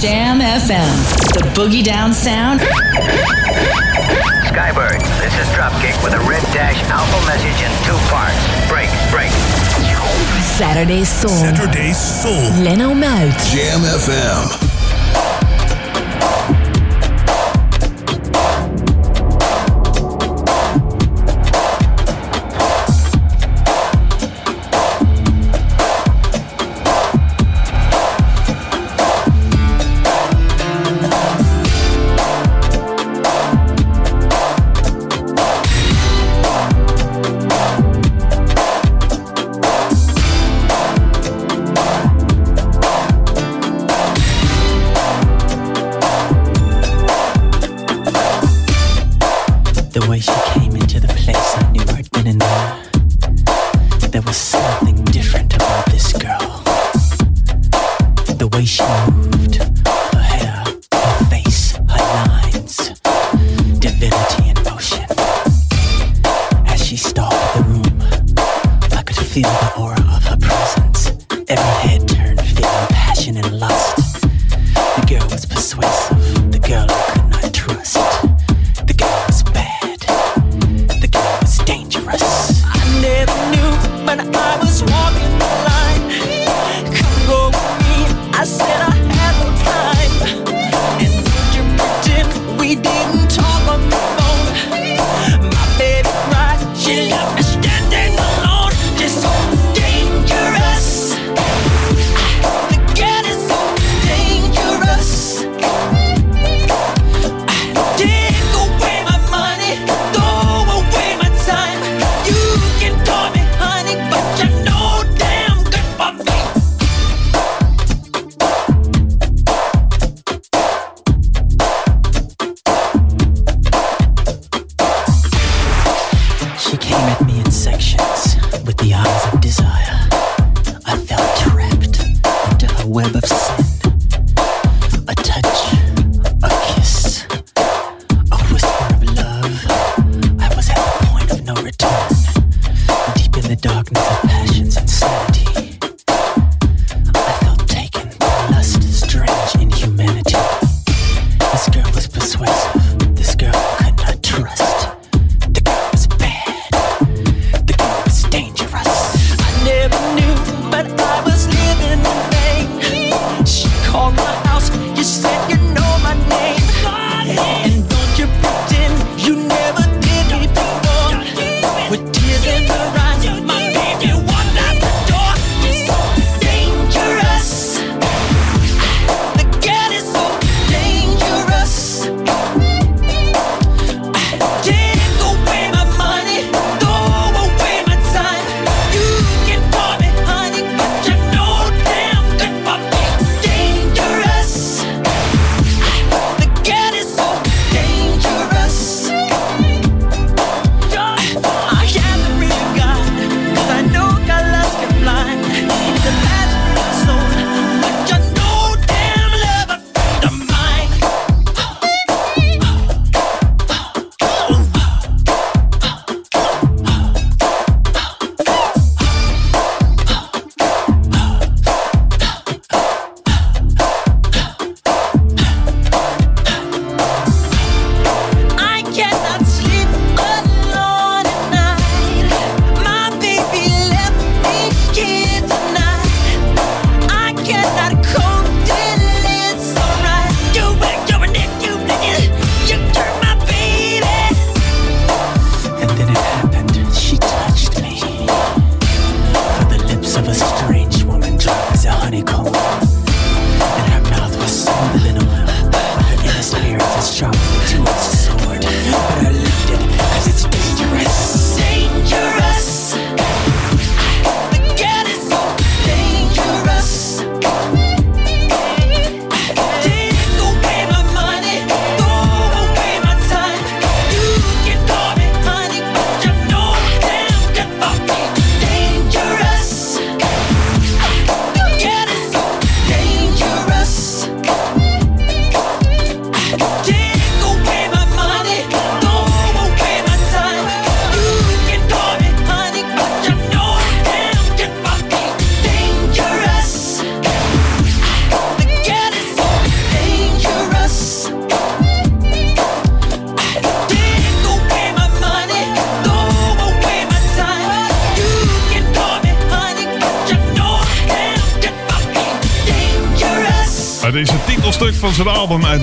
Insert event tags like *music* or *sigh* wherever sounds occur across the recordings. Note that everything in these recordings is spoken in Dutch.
Jam FM, the boogie down sound. Skybird, this is Dropkick with a red dash alpha message in two parts. Break, break. Saturday Soul. Saturday Soul. Leno Muit. Jam FM.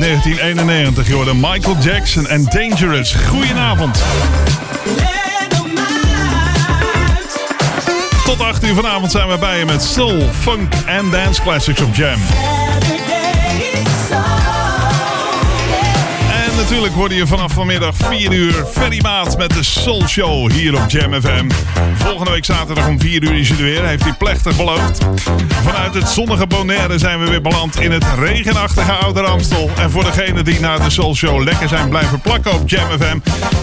Uit 1991. Je Michael Jackson en Dangerous. Goedenavond. Tot 8 uur vanavond zijn we bij je met Soul, Funk en Dance Classics op Jam. Natuurlijk hoorde je vanaf vanmiddag 4 uur Ferry Maat met de Soul Show hier op Jam FM. Volgende week zaterdag om 4 uur is hij er weer, heeft hij plechtig beloofd. Vanuit het zonnige Bonaire zijn we weer beland in het regenachtige Ouder Amstel. En voor degenen die naar de Soul Show lekker zijn blijven plakken op Jam FM.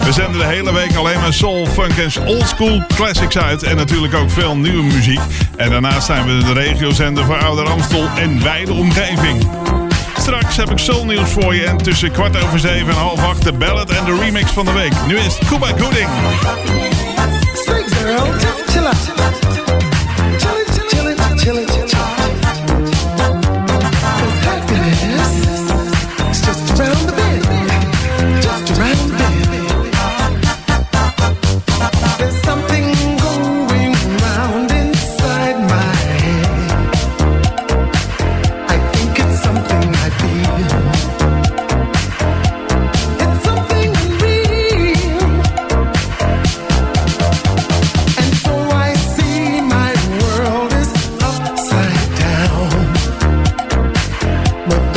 We zenden de hele week alleen maar soul, funk en oldschool classics uit. En natuurlijk ook veel nieuwe muziek. En daarnaast zijn we de regiozender voor Ouder Amstel en wijde omgeving. Straks heb ik soulnieuws voor je en tussen kwart over zeven en half acht de ballad en de remix van de week. Nu is Cuba Gooding.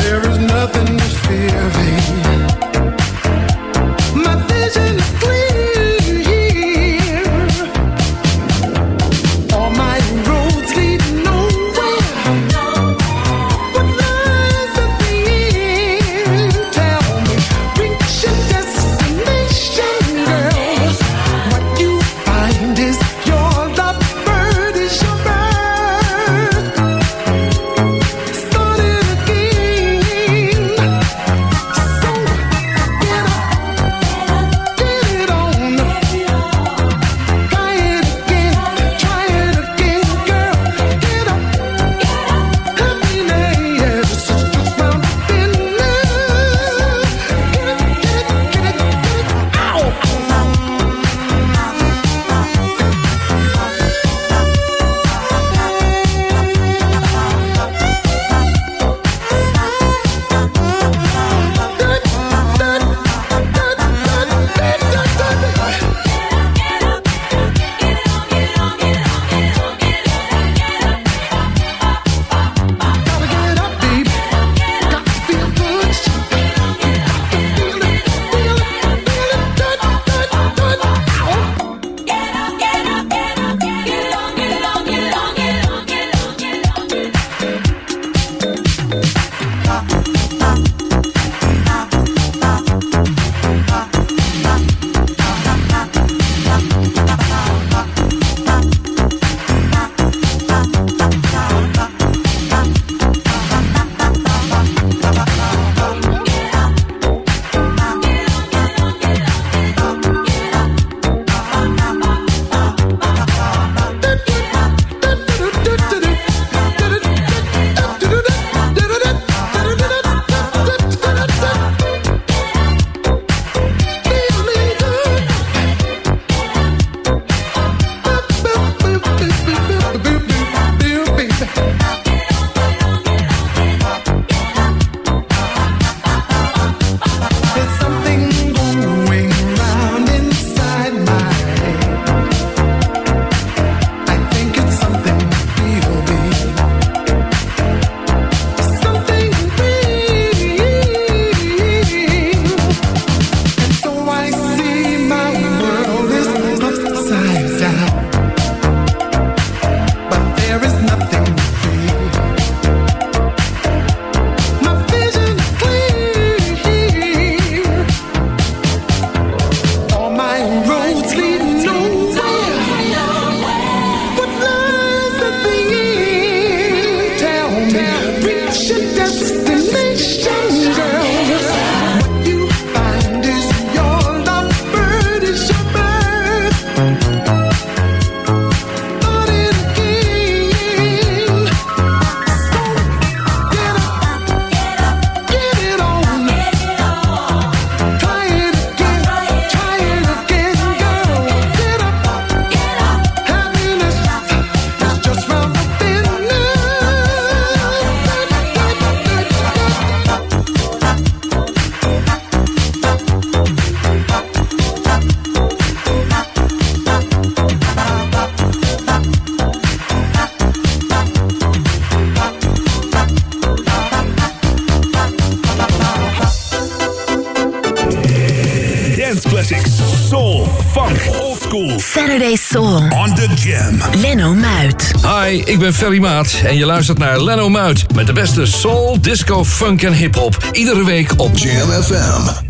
There is nothing to fear. Hi, ik ben Ferry Maat en je luistert naar Leno Muit met de beste soul, disco, funk en hip-hop. Iedere week op GMFM.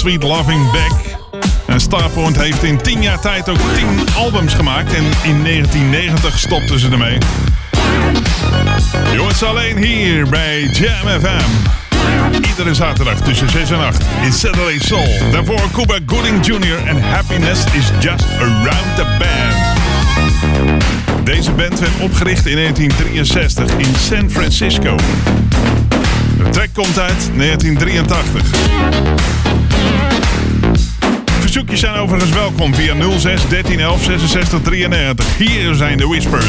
Sweet Loving Back. En Starpoint heeft in 10 jaar tijd ook 10 albums gemaakt. En in 1990 stopten ze ermee. Jongens alleen hier bij Jam FM. Iedere zaterdag tussen 6 en 8 in Saturday Soul. Daarvoor Cuba Gooding Jr. en Happiness is Just Around the Band. Deze band werd opgericht in 1963 in San Francisco. De track komt uit 1983. Verzoekjes zijn overigens welkom via 06 13 11 66 93. Hier zijn de Whispers.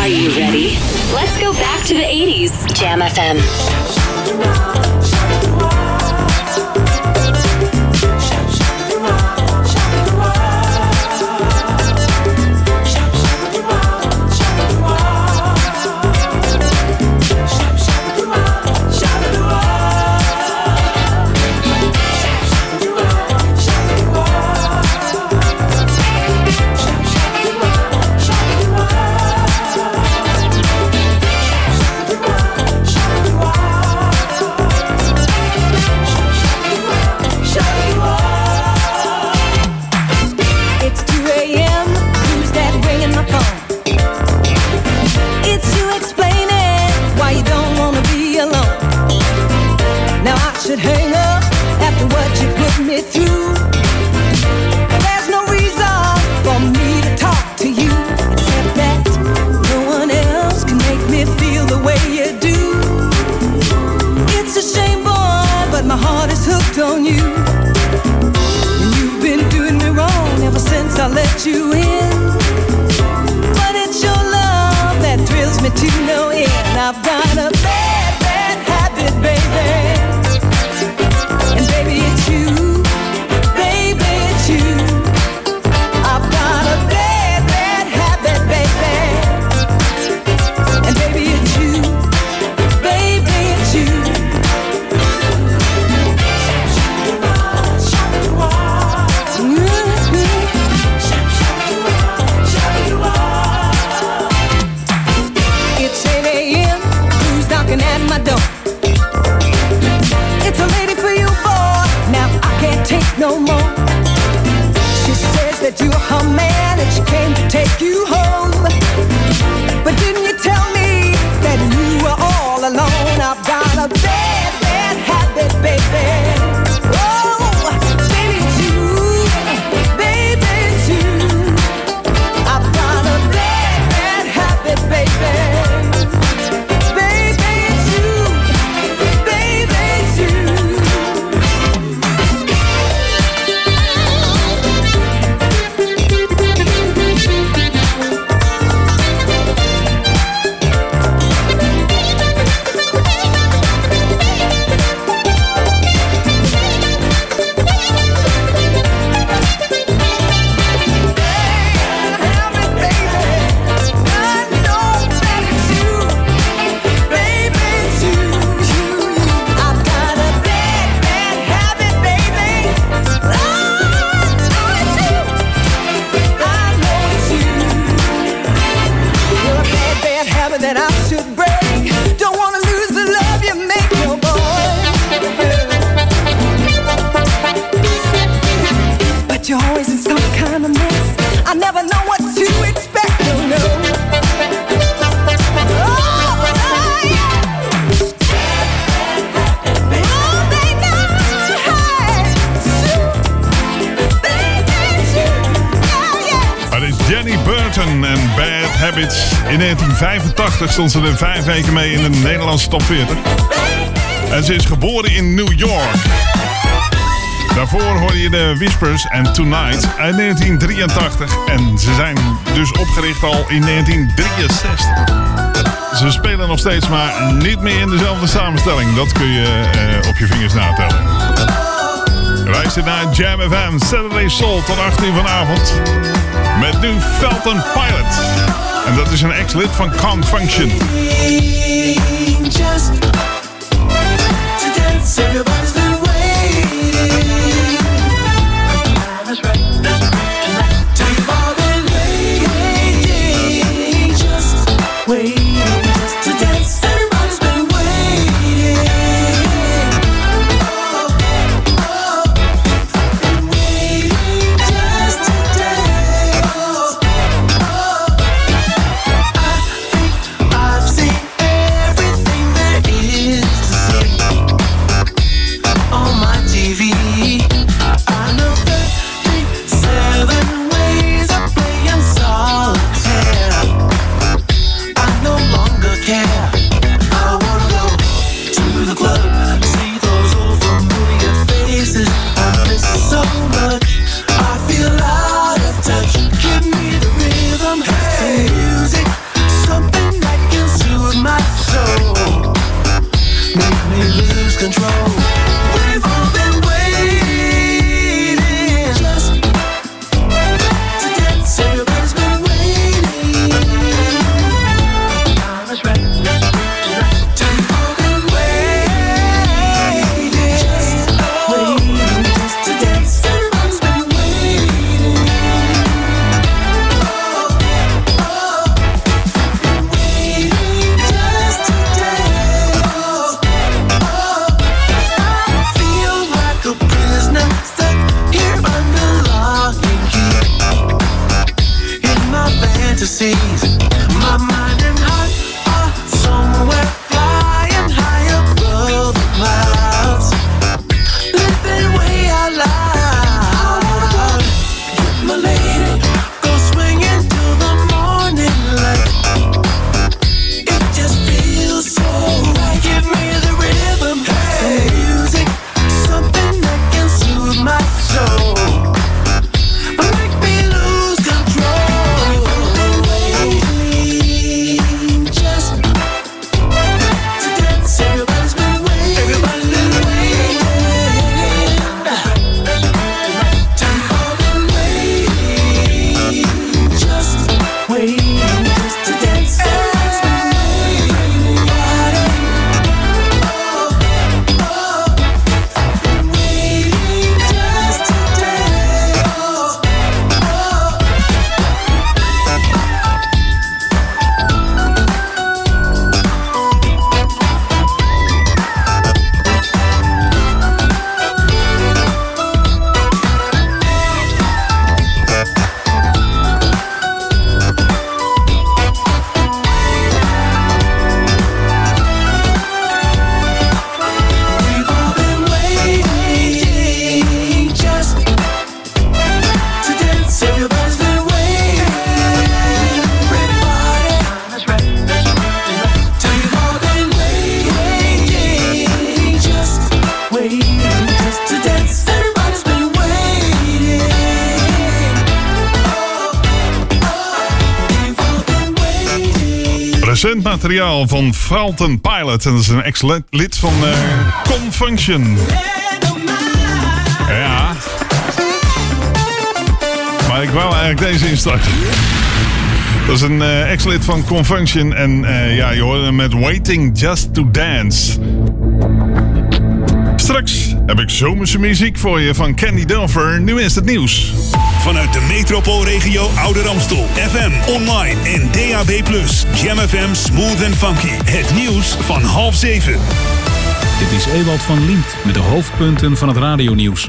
Are you ready? Let's go back to the 80s. Jam FM. that I shouldn't 1985 stond ze er vijf weken mee in de Nederlandse top 40. En ze is geboren in New York. Daarvoor hoorde je de Whispers en Tonight uit 1983. En ze zijn dus opgericht al in 1963. Ze spelen nog steeds, maar niet meer in dezelfde samenstelling. Dat kun je eh, op je vingers natellen. Luister naar Jam FM, Saturday Soul tot 18 vanavond. Met nu Felton Pilot. En dat is een ex-lid van Can't Function. Van Falcon Pilot. En dat is een ex-lid van eh Confunction. Ja. Maar ik wou eigenlijk deze instarten. Dat is een eh, ex-lid van Confunction. En eh, ja, je hoorde hem met Waiting Just to Dance. Straks heb ik zomerse muziek voor je van Candy Dulfer. Nu is het nieuws. Vanuit de metropoolregio Ouder Amstel. FM, online en DAB+. Jam FM Smooth and Funky. Het nieuws van half zeven. Dit is Ewald van Liemt met de hoofdpunten van het radionieuws.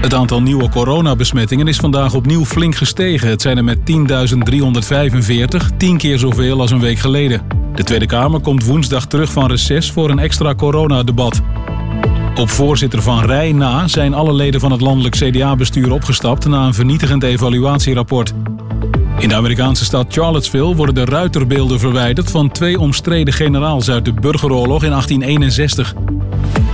Het aantal nieuwe coronabesmettingen is vandaag opnieuw flink gestegen. Het zijn er met 10.345, tien keer zoveel als een week geleden. De Tweede Kamer komt woensdag terug van reces voor een extra coronadebat. Op voorzitter Van Rij na zijn alle leden van het landelijk CDA-bestuur opgestapt na een vernietigend evaluatierapport. In de Amerikaanse stad Charlottesville worden de ruiterbeelden verwijderd van twee omstreden generaals uit de burgeroorlog in 1861.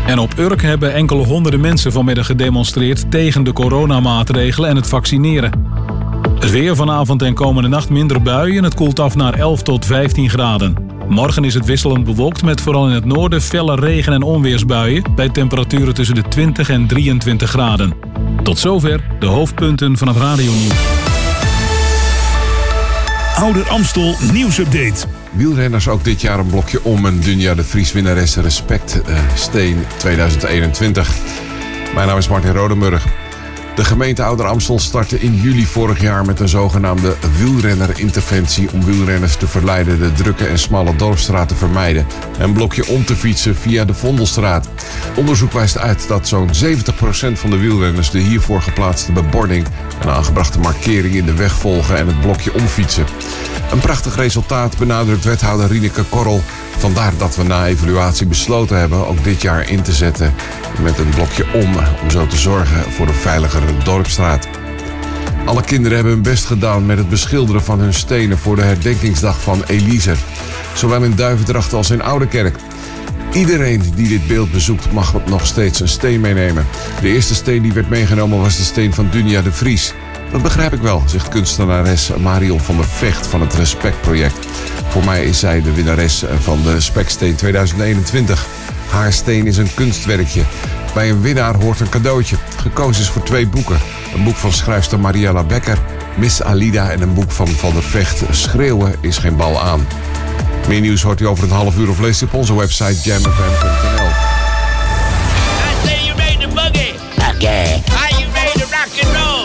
En op Urk hebben enkele honderden mensen vanmiddag gedemonstreerd tegen de coronamaatregelen en het vaccineren. Het weer vanavond en komende nacht minder buien. Het koelt af naar 11 tot 15 graden. Morgen is het wisselend bewolkt met vooral in het noorden felle regen- en onweersbuien... bij temperaturen tussen de 20 en 23 graden. Tot zover de hoofdpunten van het radionieuws. Ouder Amstel nieuwsupdate. Wielrenners ook dit jaar een blokje om een Dunja de Vries winnares Respect eh, Steen 2021. Mijn naam is Martin Rodemurg. De gemeente Ouder Amstel startte in juli vorig jaar met een zogenaamde wielrennerinterventie om wielrenners te verleiden de drukke en smalle dorpsstraat te vermijden en blokje om te fietsen via de Vondelstraat. Onderzoek wijst uit dat zo'n 70% van de wielrenners de hiervoor geplaatste bebording en aangebrachte markering in de weg volgen en het blokje omfietsen. Een prachtig resultaat benadrukt wethouder Rieneke Korrel. Vandaar dat we na evaluatie besloten hebben ook dit jaar in te zetten met een blokje om, om zo te zorgen voor een veiligere dorpsstraat. Alle kinderen hebben hun best gedaan met het beschilderen van hun stenen voor de herdenkingsdag van Elise. Zowel in Duivendracht als in Oudekerk. Iedereen die dit beeld bezoekt mag nog steeds een steen meenemen. De eerste steen die werd meegenomen was de steen van Dunja de Vries. Dat begrijp ik wel, zegt kunstenares Marion van der Vecht van het Respectproject. Voor mij is zij de winnares van de Speksteen 2021. Haar steen is een kunstwerkje. Bij een winnaar hoort een cadeautje. Gekozen is voor twee boeken. Een boek van schrijfster Mariella Becker, Miss Alida... en een boek van Van der Vecht, Schreeuwen is geen bal aan. Meer nieuws hoort u over een half uur of leest u op onze website jamfm.nl. say you boogie? Okay, Are you ready to rock and roll?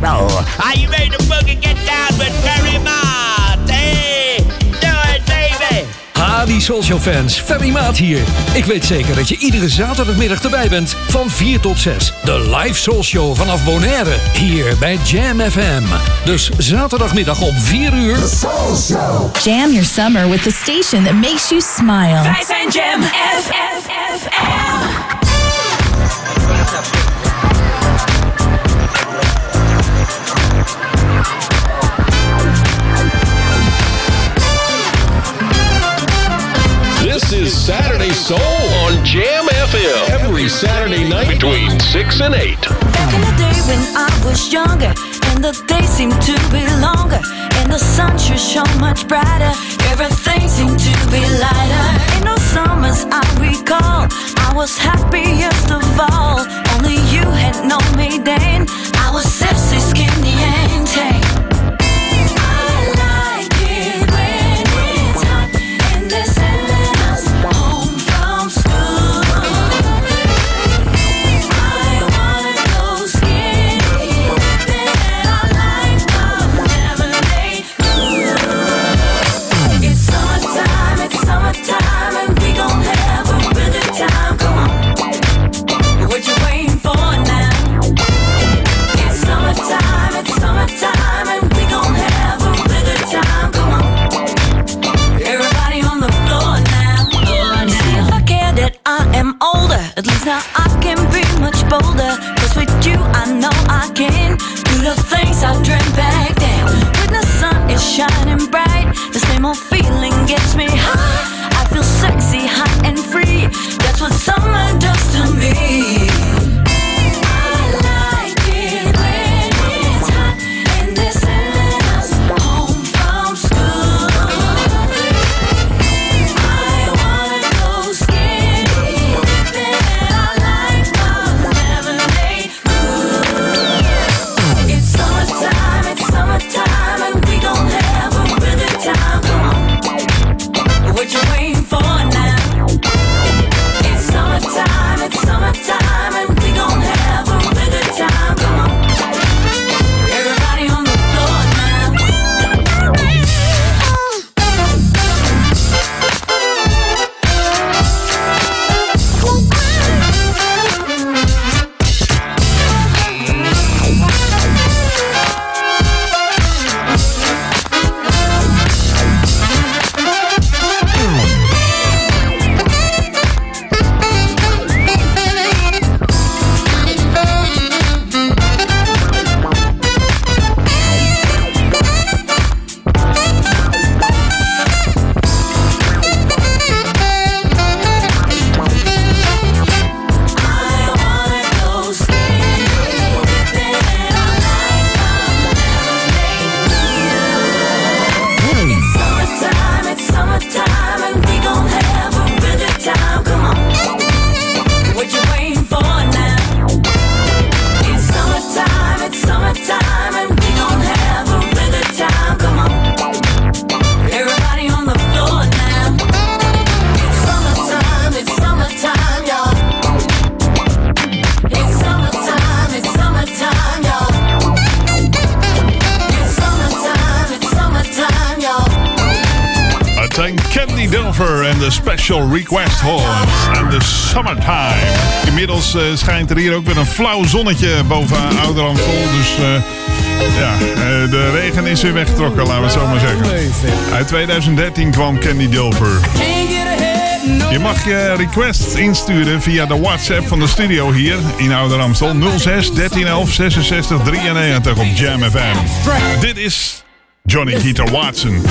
Roll. Are you ready to boogie? Get down with Barry Mott. Hey, do it, baby. Ha, die Soulshow fans. Ferry Maat hier. Ik weet zeker dat je iedere zaterdagmiddag erbij bent van 4 tot 6. De live Soulshow vanaf Bonaire. Hier bij Jam FM. Dus zaterdagmiddag om 4 uur. Jam your summer with the station that makes you smile. Wij zijn Jam FFFM. Is Saturday Soul on Jam FM. Every Saturday night between 6 and 8. Back in the day when I was younger and the days seemed to be longer and the sun should shone much brighter. Everything seemed to be lighter. In those summers I recall, I was happiest of all. Only you had known me then. I was sexy, skinny, the I dreamed back then. When the sun is shining bright, the same old feeling gets me high. I feel sexy, hot, and free. That's what Request Horns en de Summertime. Inmiddels eh, schijnt er hier ook weer een flauw zonnetje boven Ouder Amstel. Dus eh, ja, eh, de regen is weer weggetrokken, laten we het zo maar zeggen. Uit 2013 kwam Candy Dilfer. Je mag je requests insturen via de WhatsApp van de studio hier in Ouder Amstel 06 1311 66 93 op Jam FM. Dit is Johnny Guitar Watson.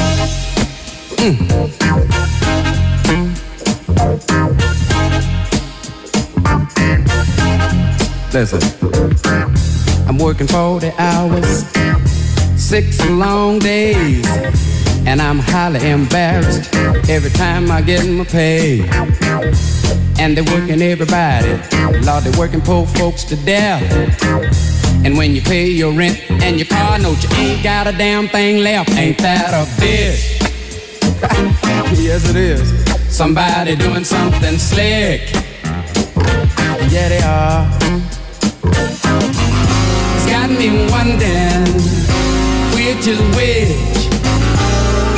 I'm working 40 hours, six long days, and I'm highly embarrassed every time I get my pay. And they're working everybody, Lord, they're working poor folks to death. And when you pay your rent and your car note, you ain't got a damn thing left. Ain't that a bitch? *laughs* yes, it is. Somebody doing something slick. Yeah, they are. Got me wondering which is which.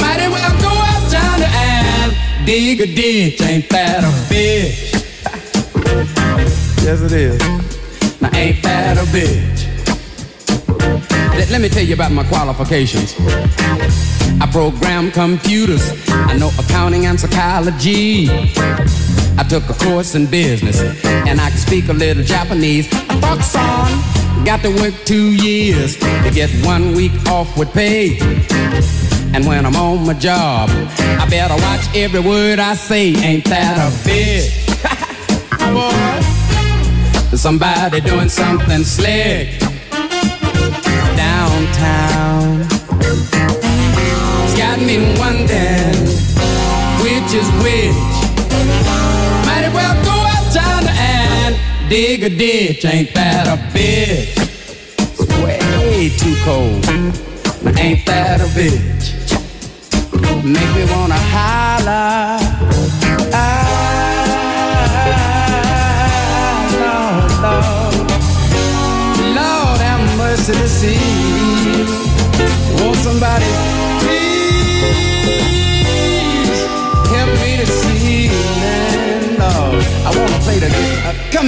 Might as well go uptown and dig a ditch. Ain't that a bitch? yes, it is. Now, ain't that a bitch? Let, let me tell you about my qualifications. I program computers. I know accounting and psychology. I took a course in business and I can speak a little Japanese. I talk son, got to work two years to get one week off with pay. And when I'm on my job, I better watch every word I say. Ain't that a bitch? *laughs* Boy, somebody doing something slick downtown. It's got me wondering which is which. Dig a ditch. Ain't that a bitch? It's way too cold. Ain't that a bitch? Make me wanna holler. Ah, Lord, Lord. Lord, have mercy to see.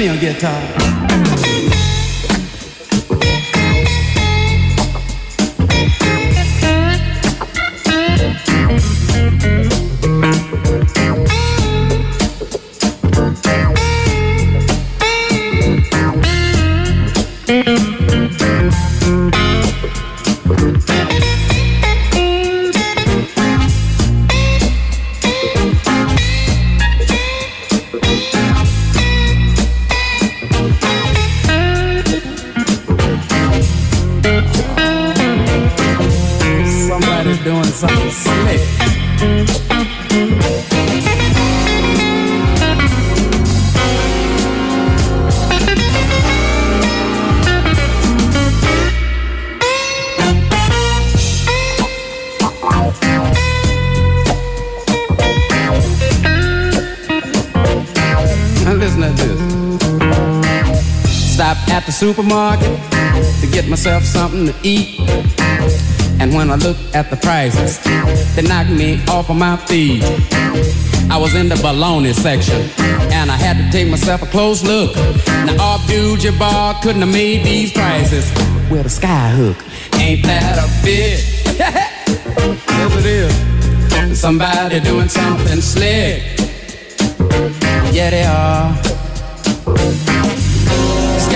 Come here, guitar. Supermarket to get myself something to eat. And when I look at the prices, they knock me off of my feet. I was in the baloney section, and I had to take myself a close look. Now, Abdul Jabbar couldn't have made these prices with a sky hook. Ain't that a bitch? *laughs* yes, it is. Somebody doing something slick. Yeah, they are.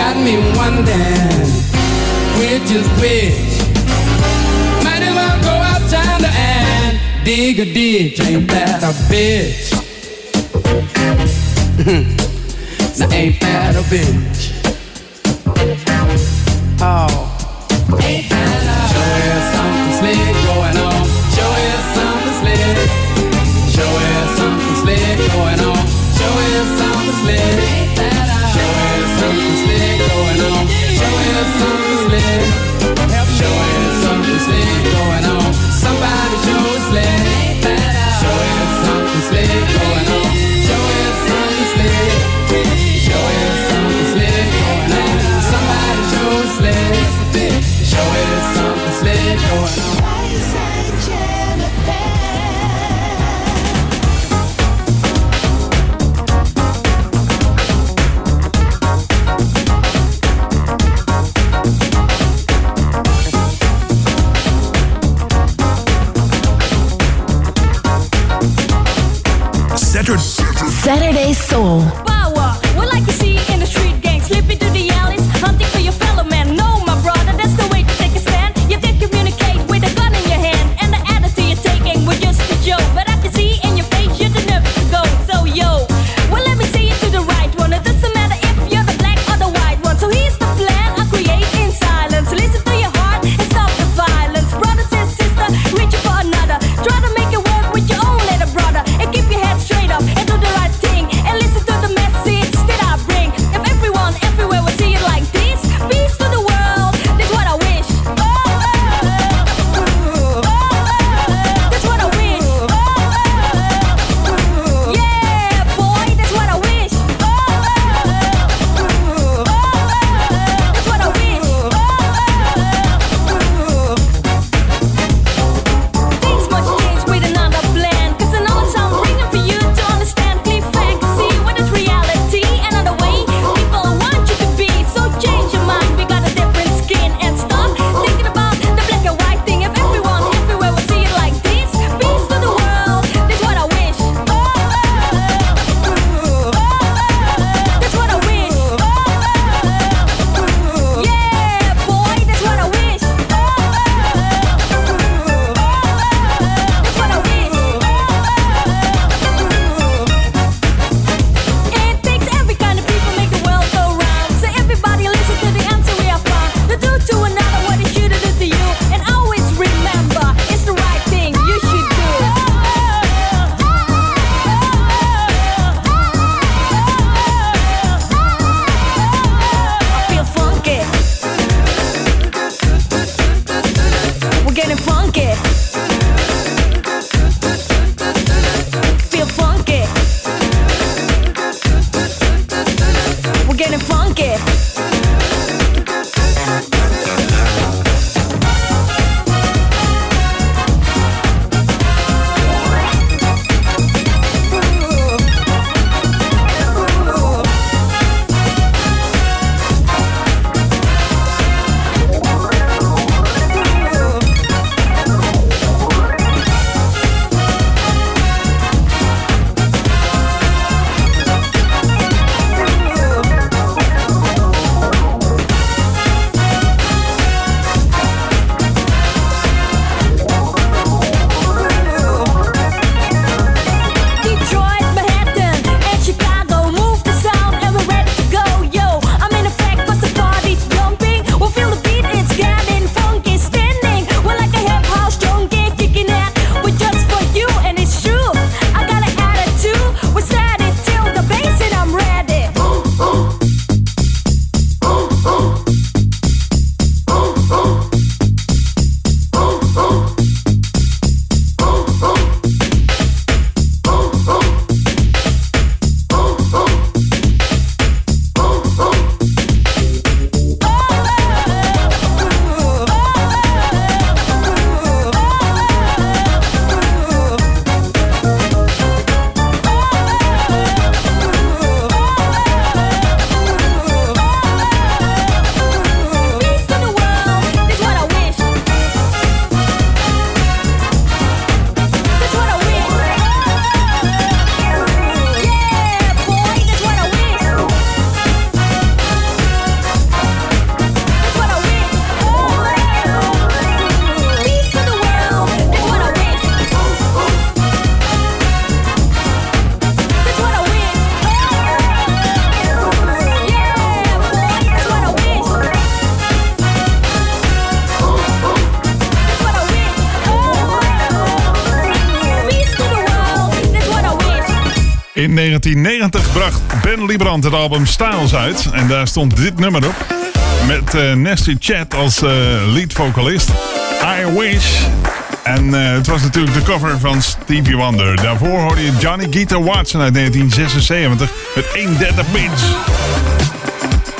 Got me wondering which is which. Might as well go outside and dig a ditch. Ain't that a bitch? *laughs* now ain't that a bitch? Oh. Is something slick going on. Somebody show is slick. Is something slick going on. Is something slick. Is something slick going on. Somebody show slick. Is something slick going on. 1990 bracht Ben Librand het album Styles uit. En daar stond dit nummer op. Met uh, Nasty Chat als uh, lead vocalist. I Wish. En eh, het was natuurlijk de cover van Stevie Wonder. Daarvoor hoorde je Johnny Guitar Watson uit 1976 met 130 bits.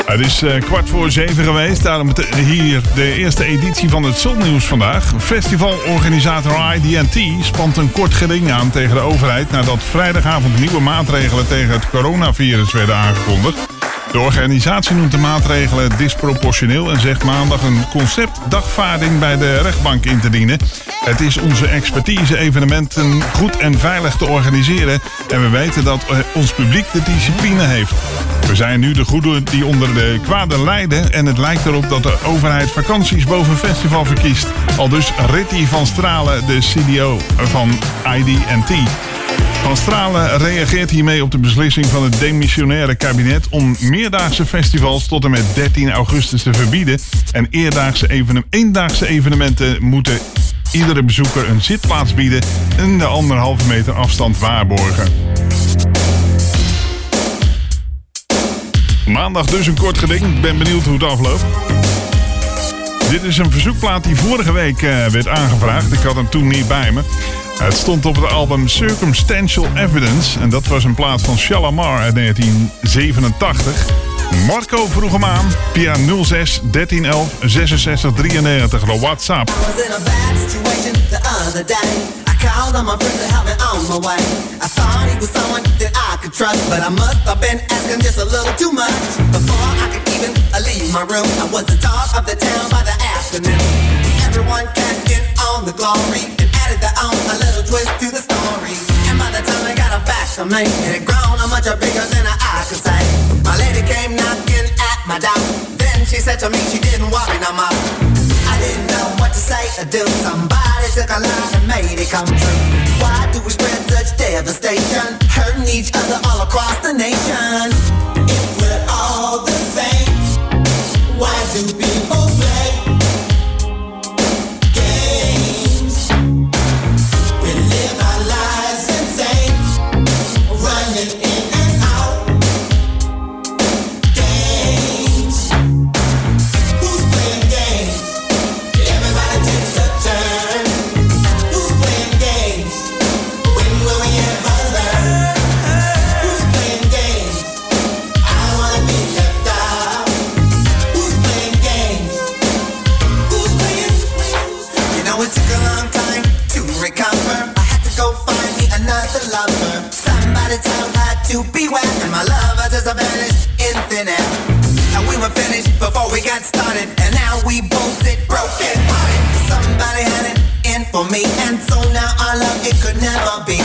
Het is eh, kwart voor zeven geweest. Daarom eh, hier de eerste editie van het Zonnieuws vandaag. Festivalorganisator IDT spant een kort geding aan tegen de overheid... nadat vrijdagavond nieuwe maatregelen tegen het coronavirus werden aangekondigd. De organisatie noemt de maatregelen disproportioneel en zegt maandag een conceptdagvaarding bij de rechtbank in te dienen. Het is onze expertise evenementen goed en veilig te organiseren en we weten dat eh, ons publiek de discipline heeft. We zijn nu de goede die onder de kwade lijden en het lijkt erop dat de overheid vakanties boven festival verkiest. Al dus Ritty van Stralen, de CDO van ID&T. Van Stralen reageert hiermee op de beslissing van het demissionaire kabinet om meerdaagse festivals tot en met 13 augustus te verbieden. En eendaagse evenementen moeten iedere bezoeker een zitplaats bieden en de anderhalve meter afstand waarborgen. Maandag dus een kort geding. Ik ben benieuwd hoe het afloopt. Dit is een verzoekplaat die vorige week eh, werd aangevraagd. Ik had hem toen niet bij me. Het stond op het album Circumstantial Evidence. En dat was een plaat van Shalamar uit 1987. Marco vroeg hem aan via 06 1311 66 93 de WhatsApp. Called on my friend to help me on my way. I thought he was someone that I could trust, but I must have been asking just a little too much. Before I could even leave my room, I was the talk of the town by the afternoon. Everyone cashed in on the glory and added their own a little twist to the story. And by the time I got her back to me, it grown a much bigger than I could say. My lady came knocking at my door. Then she said to me she didn't want me no more. I didn't know what to say or do. Somebody took a lie and made it come true. Why do we spread such devastation? Hurting each other all across the nation. If we're all the same, why do people recover. I had to go find me another lover. Somebody told her to beware, and my lover just vanished in thin air. And we were finished before we got started, and now we both sit broken hearted. Somebody had it in for me, and so now our love it could never be.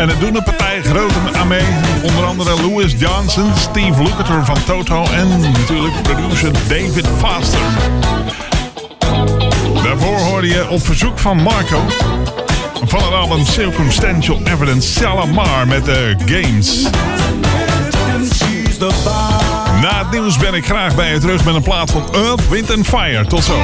En het doen een partij grote aan mee. Onder andere Louis Johnson, Steve Lukather van Toto en natuurlijk producer David Foster. Daarvoor hoorde je op verzoek van Marco van het album Circumstantial Evidence Salamar met de Games. Na het nieuws ben ik graag bij je terug met een plaat van Earth, Wind and Fire. Tot zo.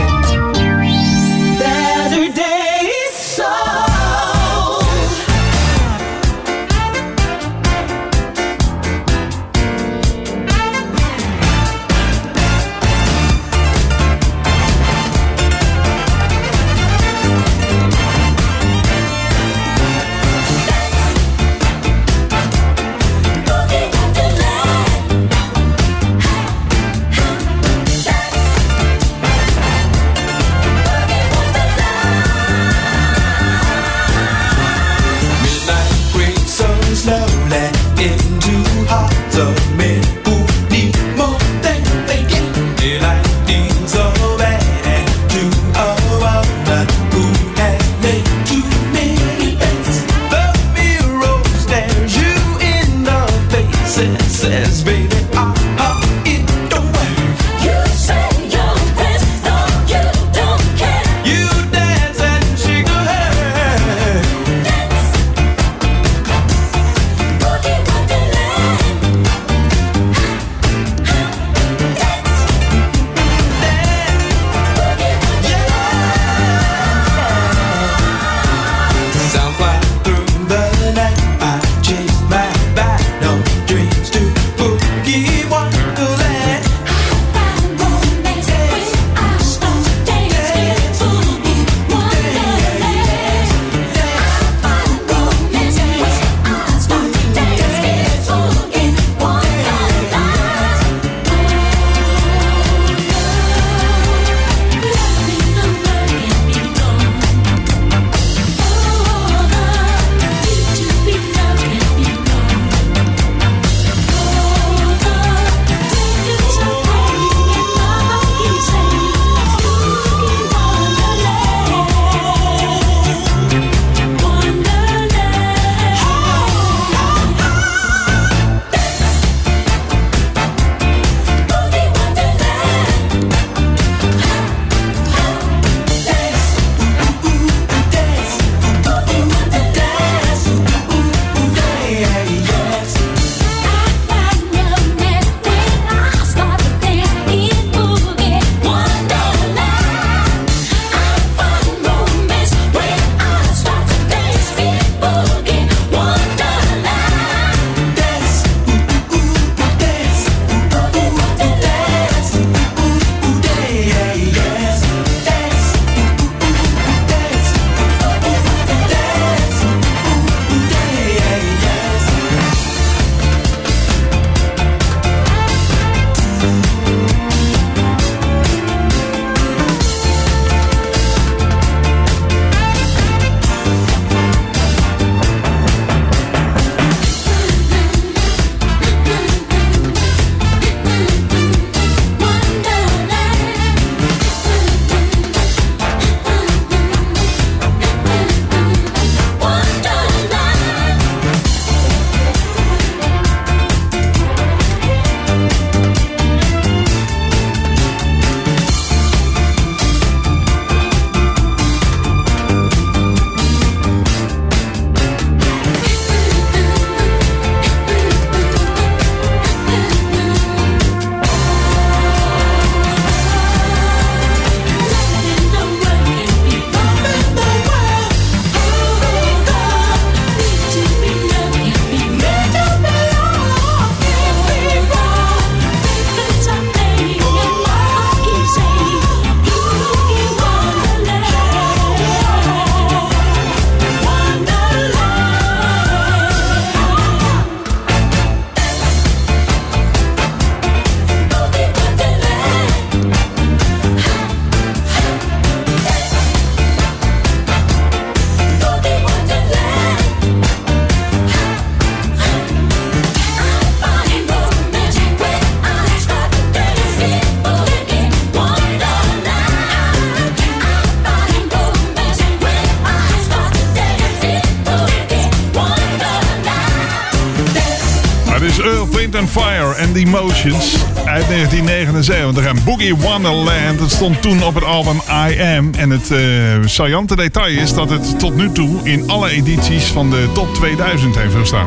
And Fire and the Emotions uit 1979. En Boogie Wonderland, dat stond toen op het album I Am. En het eh saillante detail is dat het tot nu toe in alle edities van de top 2000 heeft gestaan.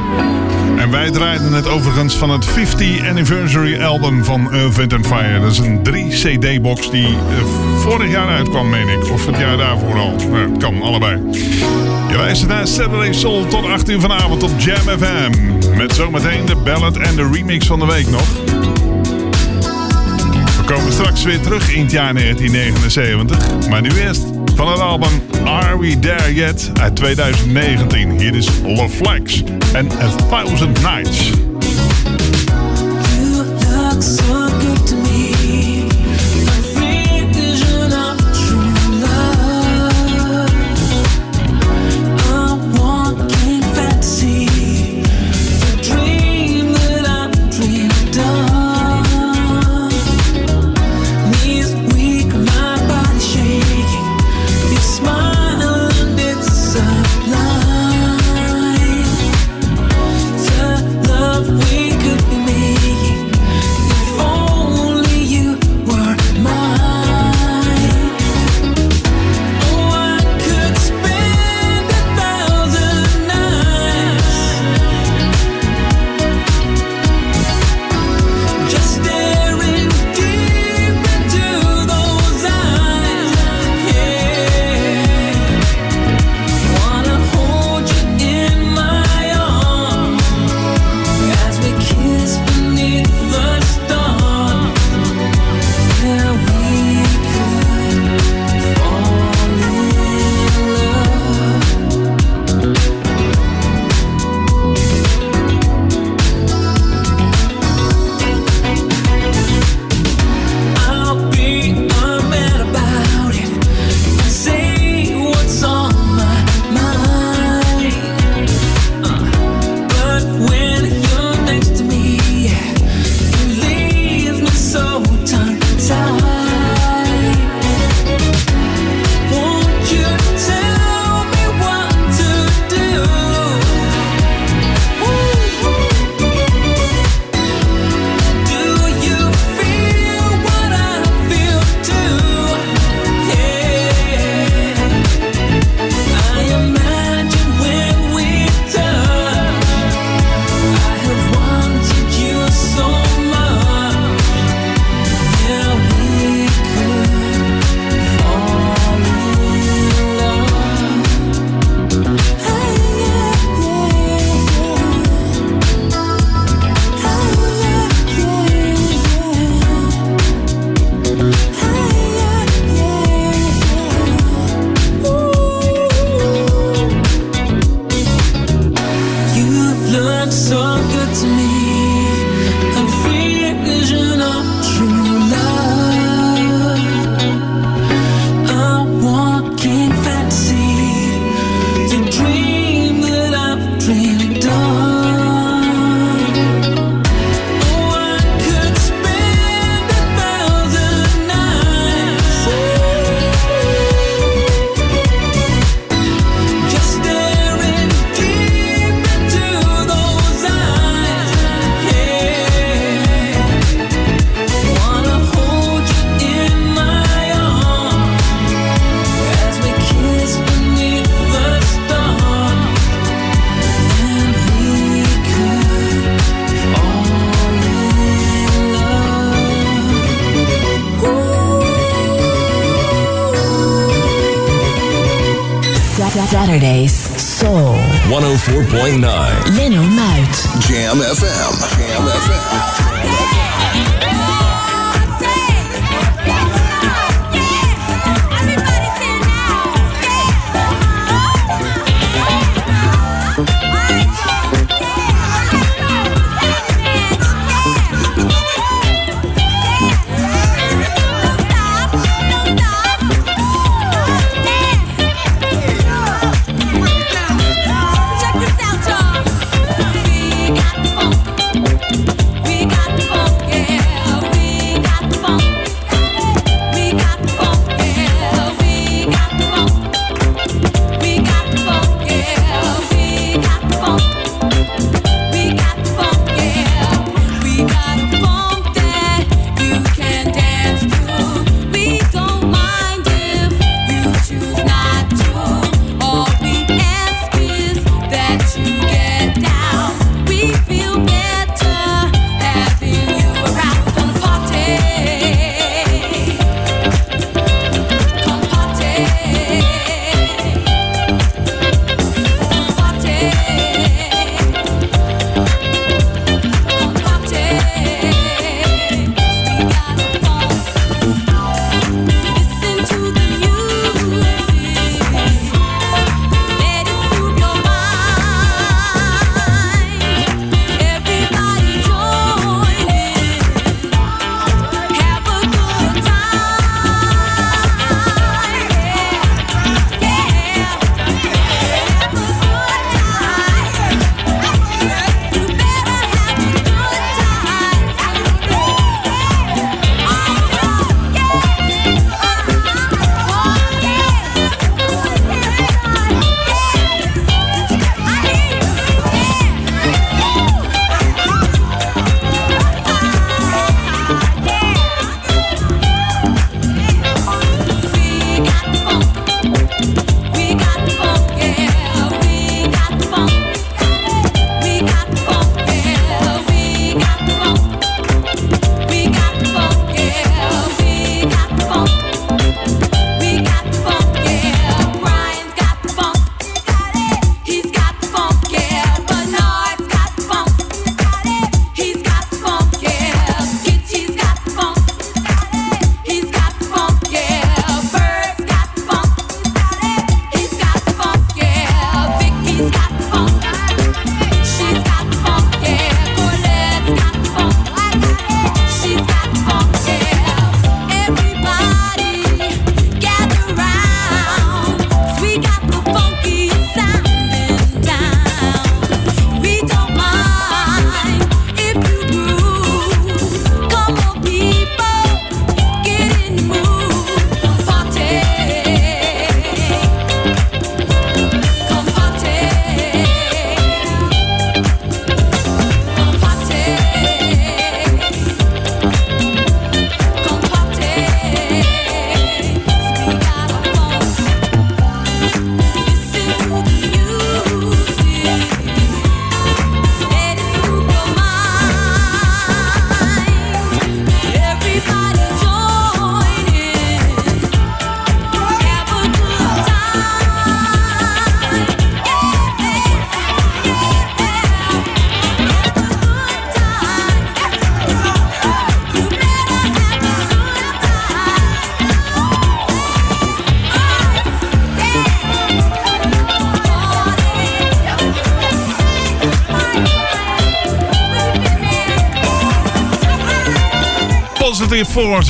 En wij draaiden het overigens van het 50 Anniversary album van Wind and Fire. Dat is een 3 CD-box die eh, vorig jaar uitkwam, meen ik. Of het jaar daarvoor al. Nou, kan, allebei. Je luistert naar Saturday Soul tot 8 uur vanavond op Jam FM. Met zometeen de ballad en de remix van de week nog. We komen straks weer terug in het jaar 1979. Maar nu eerst van het album Are We There Yet uit 2019. Hier is Love Flex en A Thousand Nights.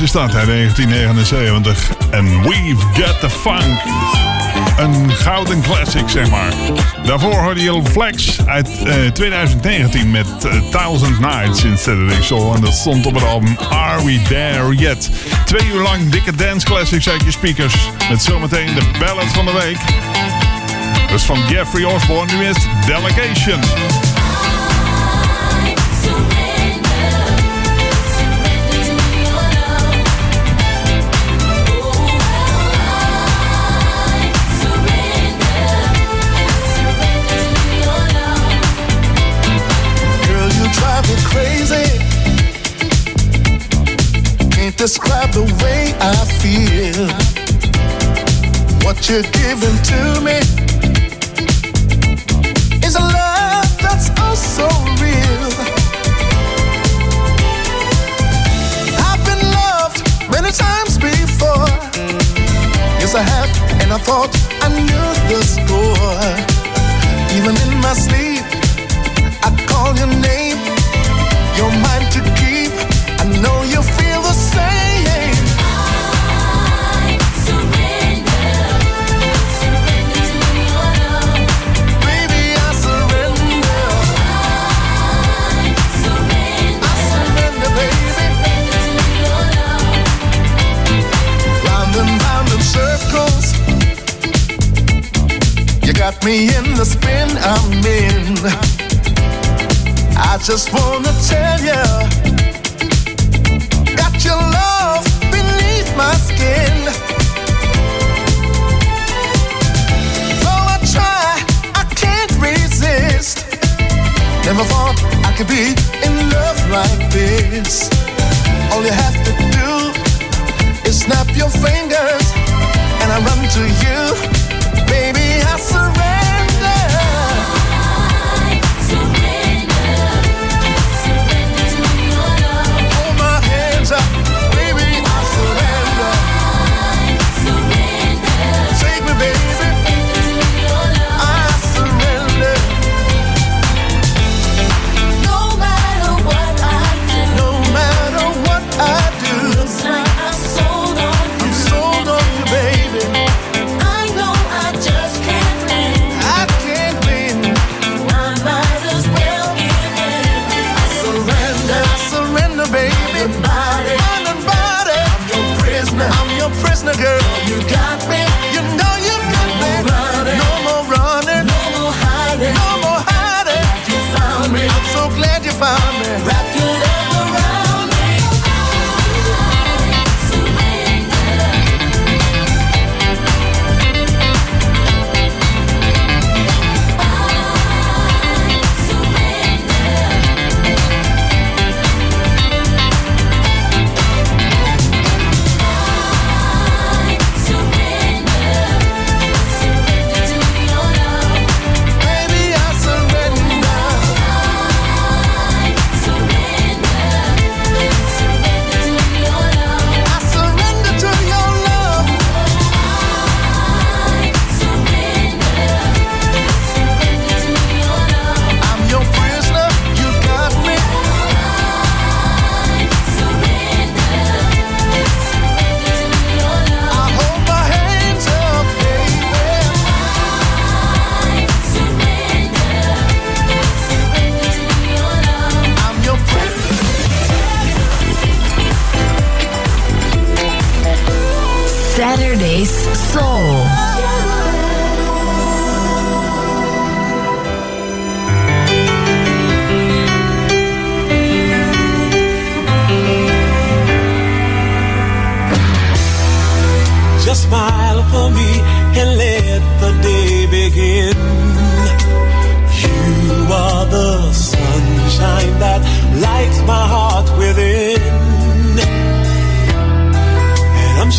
Is dat, hè, 1979. En We've Got The Funk. Een gouden classic, zeg maar. Daarvoor hoorde je Flex uit eh, 2019 met eh, Thousand Nights in Saturday Soul. En dat stond op het album Are We There Yet? Twee uur lang dikke dance classics uit je speakers. Met zometeen de ballad van de week. Dus van Jeffrey Osborne, nu is Delegation. The way I feel. What you're giving to me is a love that's oh so real. I've been loved many times before. Yes, I have, and I thought I knew the score. Even in my sleep. Just wanna tell you, got your love beneath my skin. Though I try, I can't resist. Never thought I could be in love like this. All you have to do is snap your fingers, and I run to you, baby.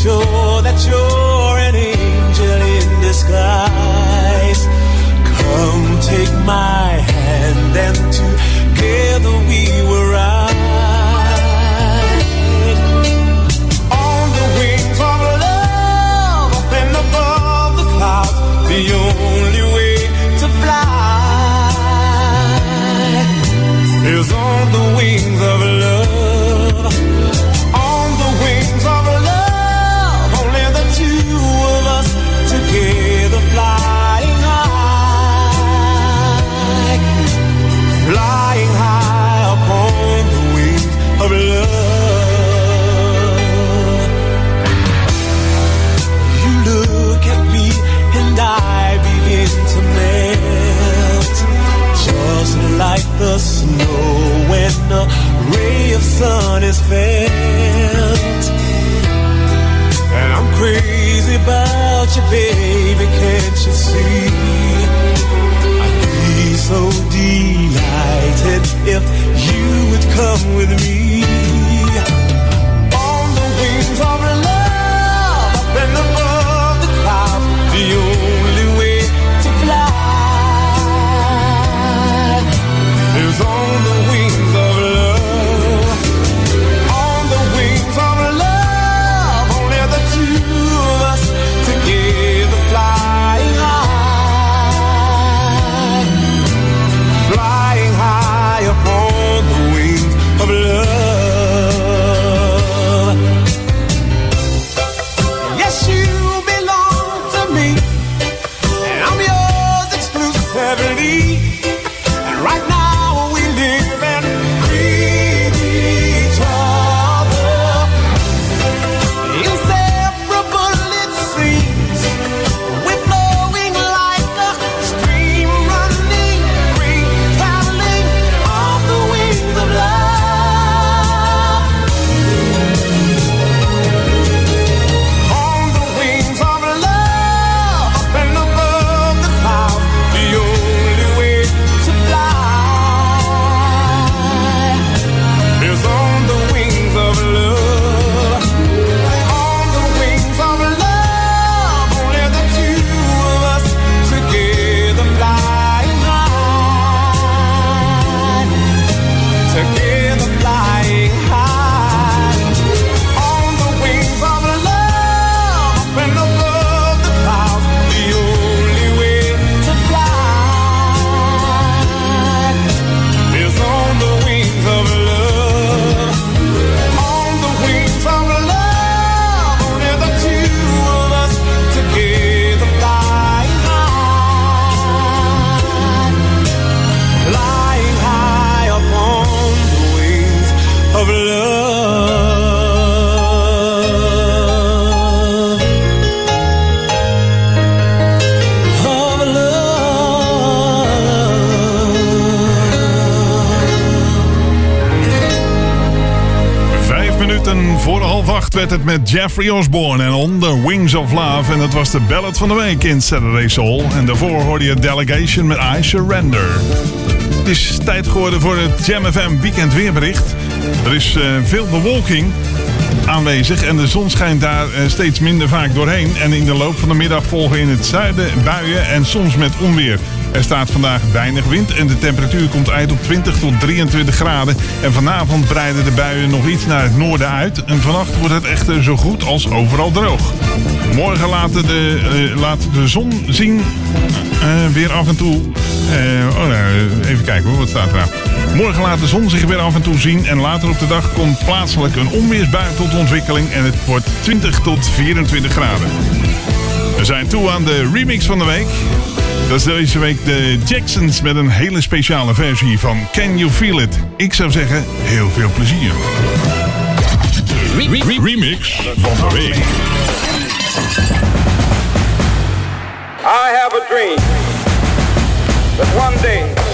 Sure that you're Jeffrey Osborne en On the Wings of Love. En dat was de ballad van de week in Saturday Soul. En daarvoor hoorde je Delegation met I Surrender. Het is tijd geworden voor het Jam FM weekend weerbericht. Er is eh, veel bewolking aanwezig en de zon schijnt daar eh, steeds minder vaak doorheen. En in de loop van de middag volgen in het zuiden buien en soms met onweer. Er staat vandaag weinig wind en de temperatuur komt uit op 20 tot 23 graden. En vanavond breiden de buien nog iets naar het noorden uit. En vannacht wordt het echter zo goed als overal droog. Morgen laten de, eh, laat de zon zien eh, weer af en toe. eh, oh, nou, even kijken hoor, wat staat er? Morgen laat de zon zich weer af en toe zien. En later op de dag komt plaatselijk een onweersbui tot ontwikkeling. En het wordt 20 tot 24 graden. We zijn toe aan de remix van de week. Dat is deze week de Jacksons met een hele speciale versie van Can You Feel It? Ik zou zeggen, heel veel plezier. remix van de week. I have a dream that one day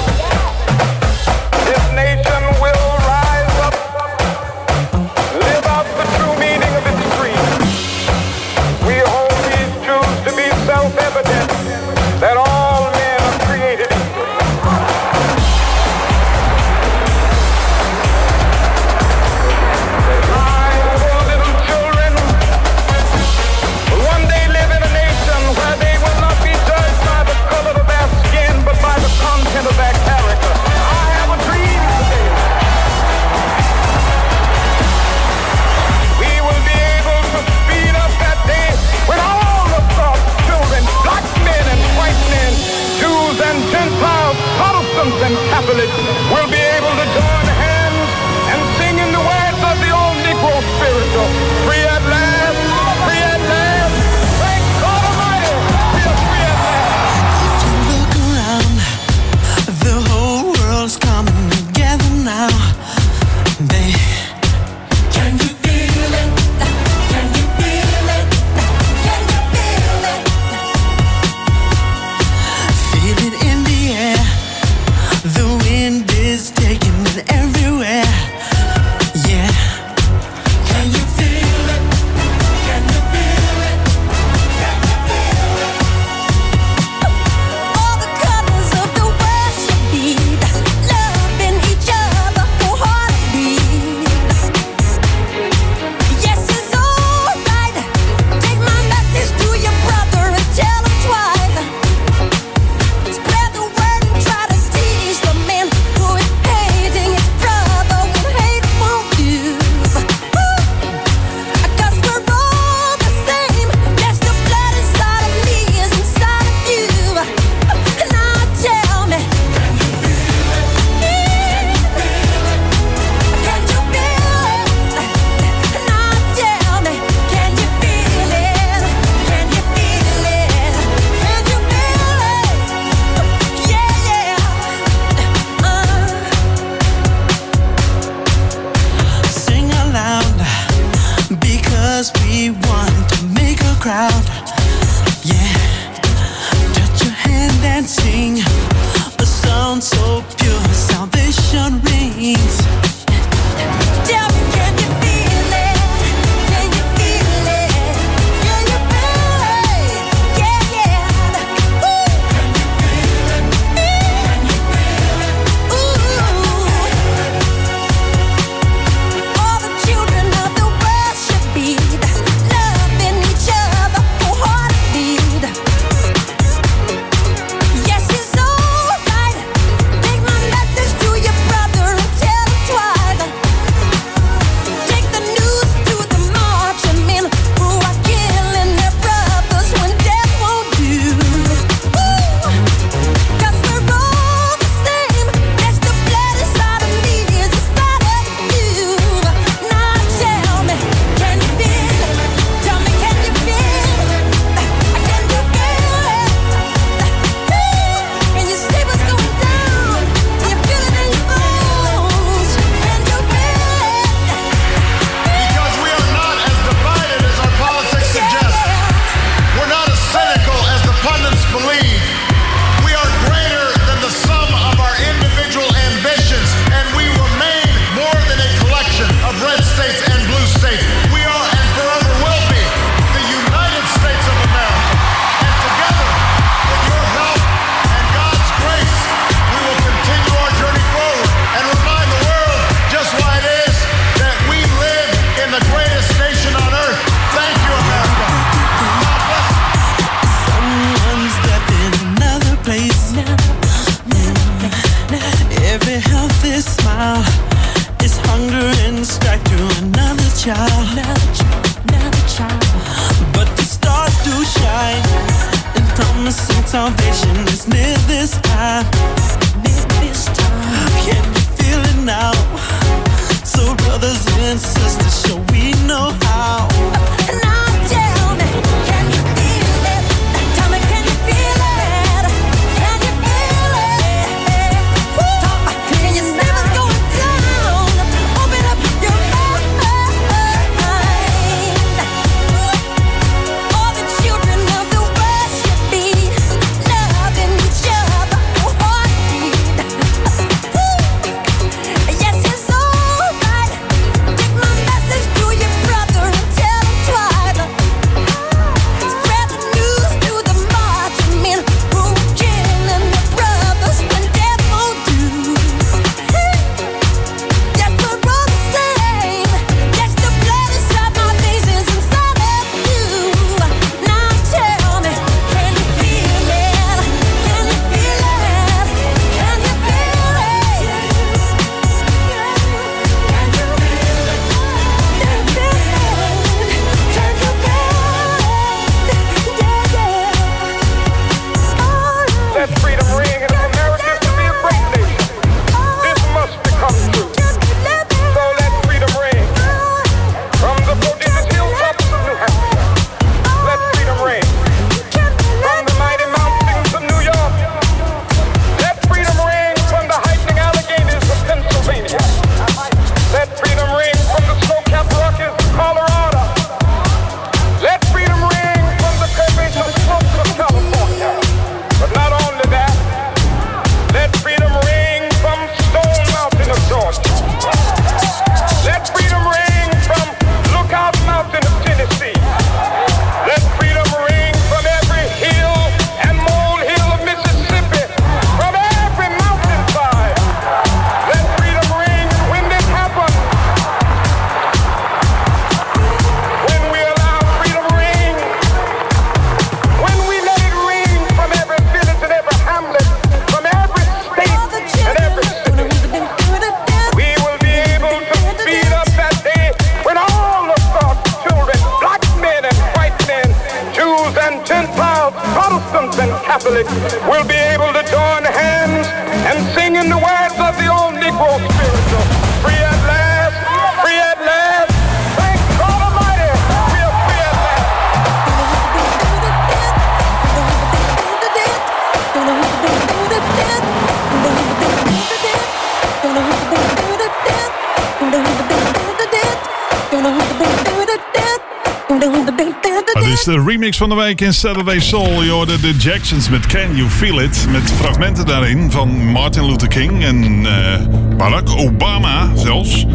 van de week in Saturday Soul. Je hoorde de Jacksons met Can You Feel It. Met fragmenten daarin van Martin Luther King en eh, Barack Obama zelfs.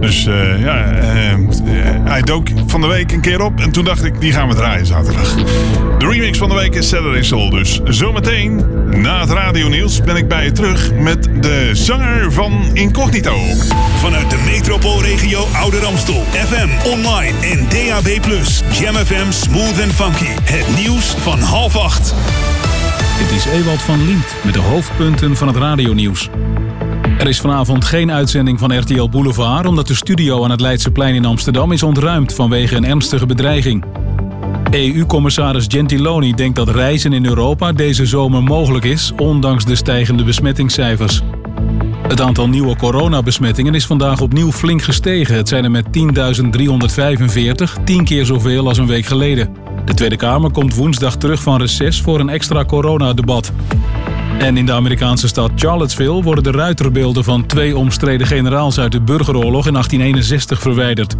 Dus eh, ja, eh, eh, hij dook van de week een keer op. En toen dacht ik, die gaan we draaien zaterdag. De remix van de week is Saturday Soul. Dus zometeen, na het radionieuws, ben ik bij je terug met de zanger van Incognito. Vanuit de metropoolregio Ouder Amstel. FM, online en DAB+. Jam FM Smooth and Funky. Het nieuws van half acht. Dit is Ewald van Liemt met de hoofdpunten van het radionieuws. Er is vanavond geen uitzending van RTL Boulevard... omdat de studio aan het Leidseplein in Amsterdam is ontruimd... vanwege een ernstige bedreiging. EU-commissaris Gentiloni denkt dat reizen in Europa deze zomer mogelijk is... ondanks de stijgende besmettingscijfers. Het aantal nieuwe coronabesmettingen is vandaag opnieuw flink gestegen. Het zijn er met 10.345, tien keer zoveel als een week geleden. De Tweede Kamer komt woensdag terug van reces voor een extra coronadebat. En in de Amerikaanse stad Charlottesville worden de ruiterbeelden van twee omstreden generaals uit de burgeroorlog in 1861 verwijderd.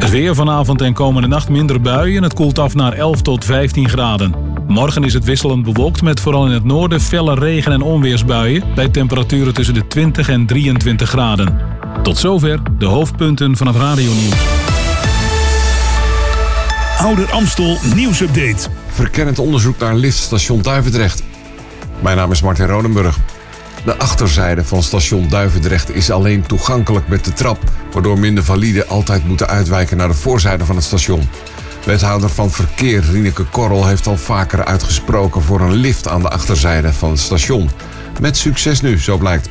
Het weer vanavond en komende nacht minder buien. Het koelt af naar 11 tot 15 graden. Morgen is het wisselend bewolkt met vooral in het noorden felle regen- en onweersbuien... bij temperaturen tussen de 20 en 23 graden. Tot zover de hoofdpunten van het radionieuws. Ouder Amstel nieuwsupdate. Verkennend onderzoek naar liftstation Duivendrecht. Mijn naam is Martin Rodenburg. De achterzijde van station Duivendrecht is alleen toegankelijk met de trap, waardoor minder valide altijd moeten uitwijken naar de voorzijde van het station. Wethouder van Verkeer Rieneke Korrel heeft al vaker uitgesproken voor een lift aan de achterzijde van het station. Met succes nu, zo blijkt.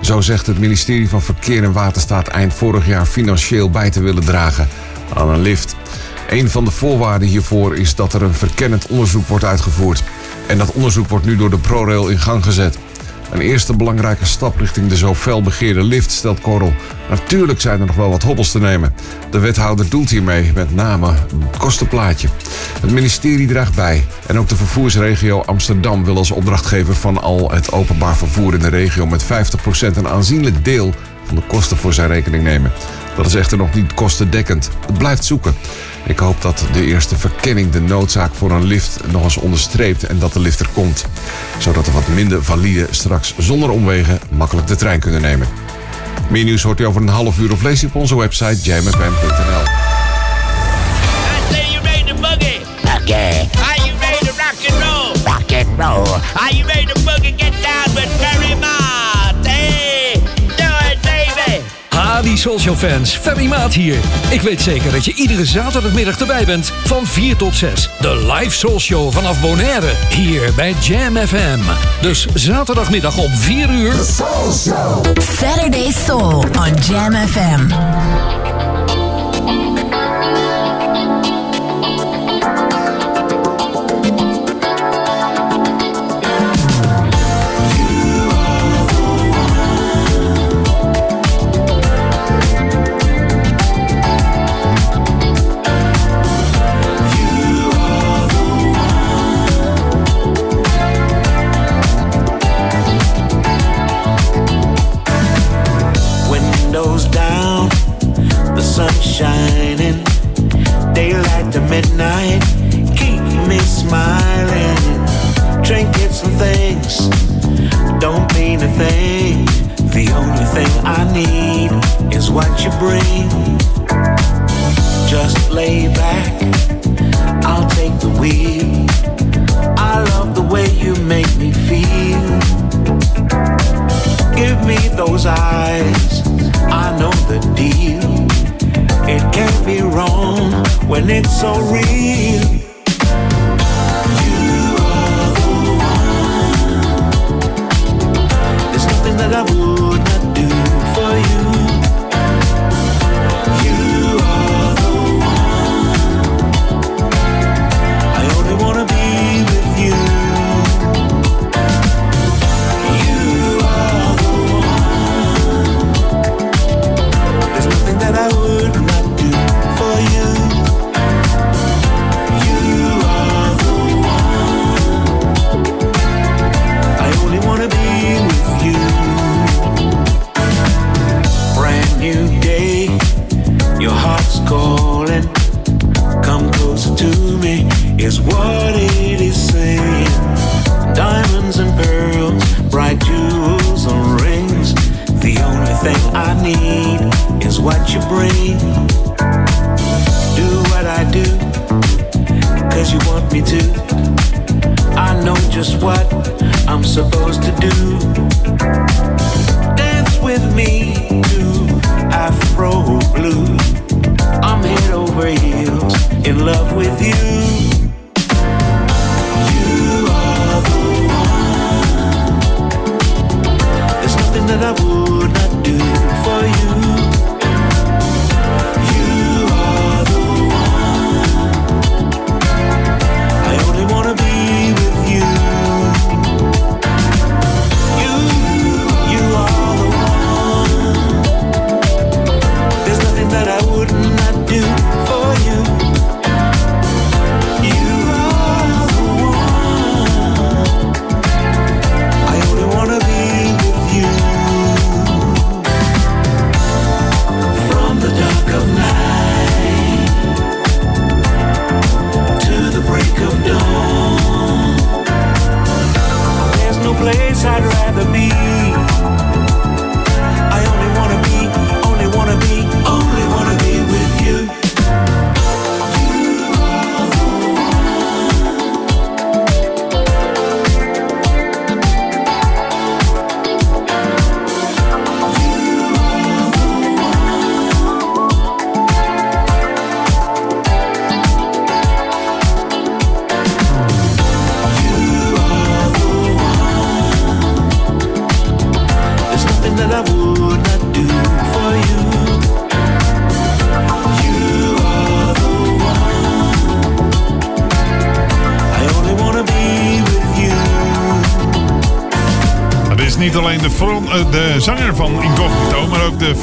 Zo zegt het ministerie van Verkeer en Waterstaat eind vorig jaar financieel bij te willen dragen aan een lift. Een van de voorwaarden hiervoor is dat er een verkennend onderzoek wordt uitgevoerd. En dat onderzoek wordt nu door de ProRail in gang gezet. Een eerste belangrijke stap richting de zo fel begeerde lift, stelt Korrel. Natuurlijk zijn er nog wel wat hobbels te nemen. De wethouder doelt hiermee met name kostenplaatje. Het ministerie draagt bij. En ook de vervoersregio Amsterdam wil als opdrachtgever van al het openbaar vervoer in de regio met 50% een aanzienlijk deel van de kosten voor zijn rekening nemen. Dat is echter nog niet kostendekkend. Het blijft zoeken. Ik hoop dat de eerste verkenning de noodzaak voor een lift nog eens onderstreept en dat de lift er komt. Zodat er wat minder valide straks zonder omwegen makkelijk de trein kunnen nemen. Meer nieuws hoort u over een half uur of lees u op onze website jamfm.nl. Say you ready to boogie? Okay. Are you ready to rock and roll? Rock and roll. Are you ready to boogie? Get down with Ferry Mott. Hey, do it, baby. Ha, die Soulshow fans. Ferry Maat hier. Ik weet zeker dat je iedere zaterdagmiddag erbij bent van 4 tot 6. De live Soulshow vanaf Bonaire. Hier bij Jam FM. Dus zaterdagmiddag om 4 uur. Saturday Soul on Jam FM. Shining, daylight to midnight, keep me smiling. Trinkets and things don't mean a thing. The only thing I need is what you bring. Just lay back, I'll take the wheel. I love the way you make me feel. Give me those eyes, I know the deal. It can't be wrong when it's so real. Over heels in love with you. You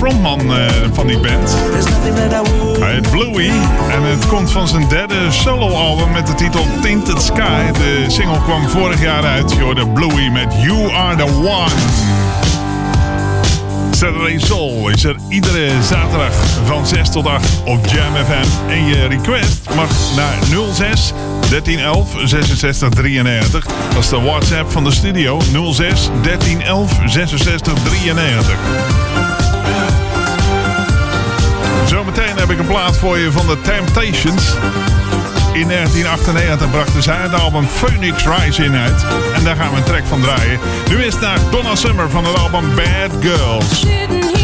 frontman eh, van die band. Hij heet Bluey en het komt van zijn derde soloalbum met de titel Tinted Sky. De single kwam vorig jaar uit. Je Bluey met You Are The One. Saturday Soul is er iedere zaterdag van 6 tot 8 op Jam FM. En je request mag naar 06 1311 66 93. Dat is de WhatsApp van de studio 06 1311 66 93. Zometeen heb ik een plaat voor je van de Temptations. In 1998 brachten zij het album Phoenix Rising uit. En daar gaan we een track van draaien. Nu is naar Donna Summer van het album Bad Girls.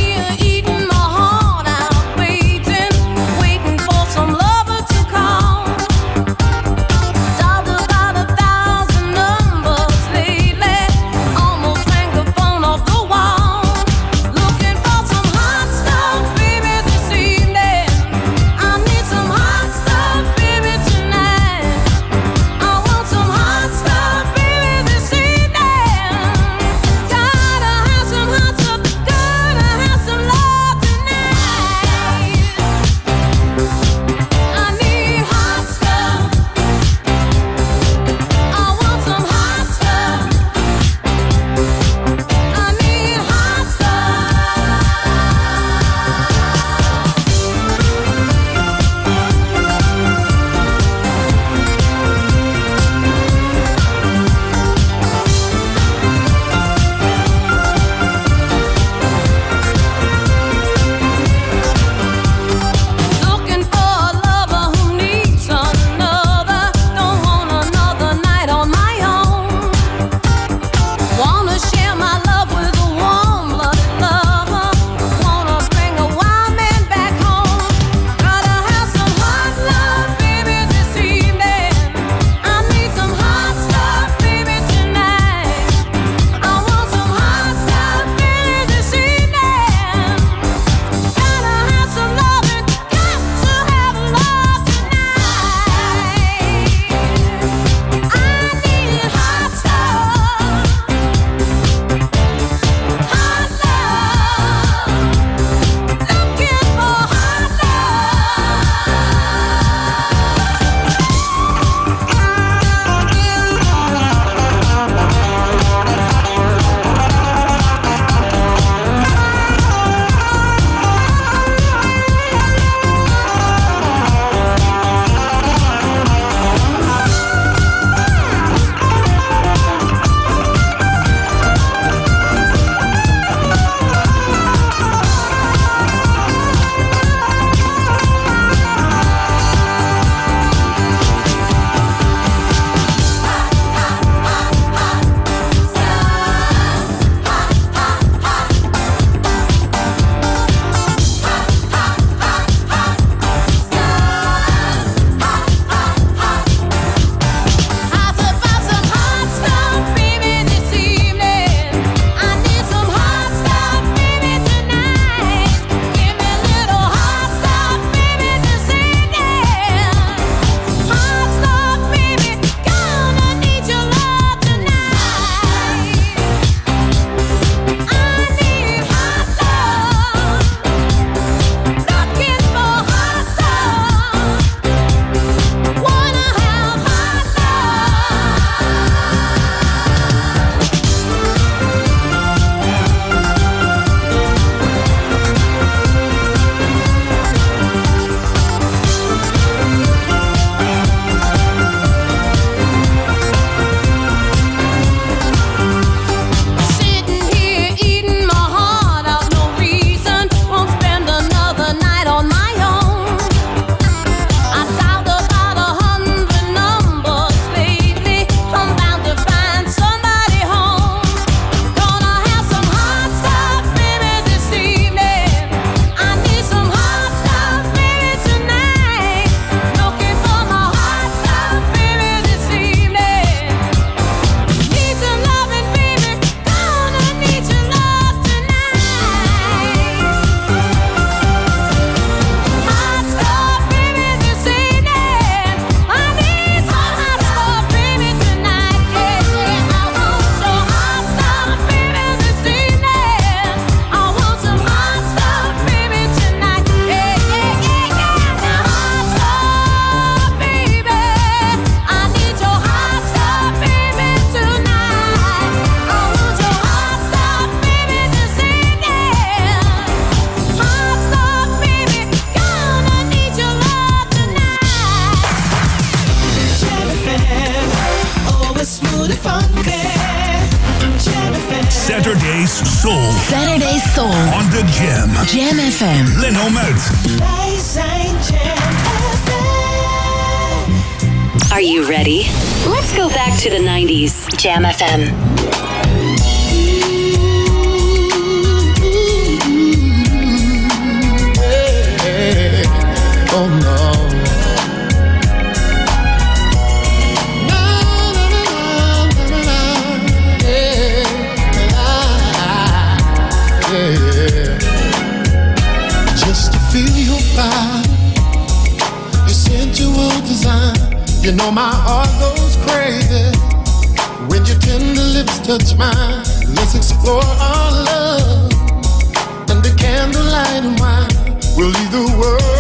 Jam. Jam FM. Leno Muit. Wij zijn Jam FM. Are you ready? Let's go back to the 90s. Jam FM. My heart goes crazy when your tender lips touch mine. Let's explore our love and the candlelight and wine. We'll leave the world.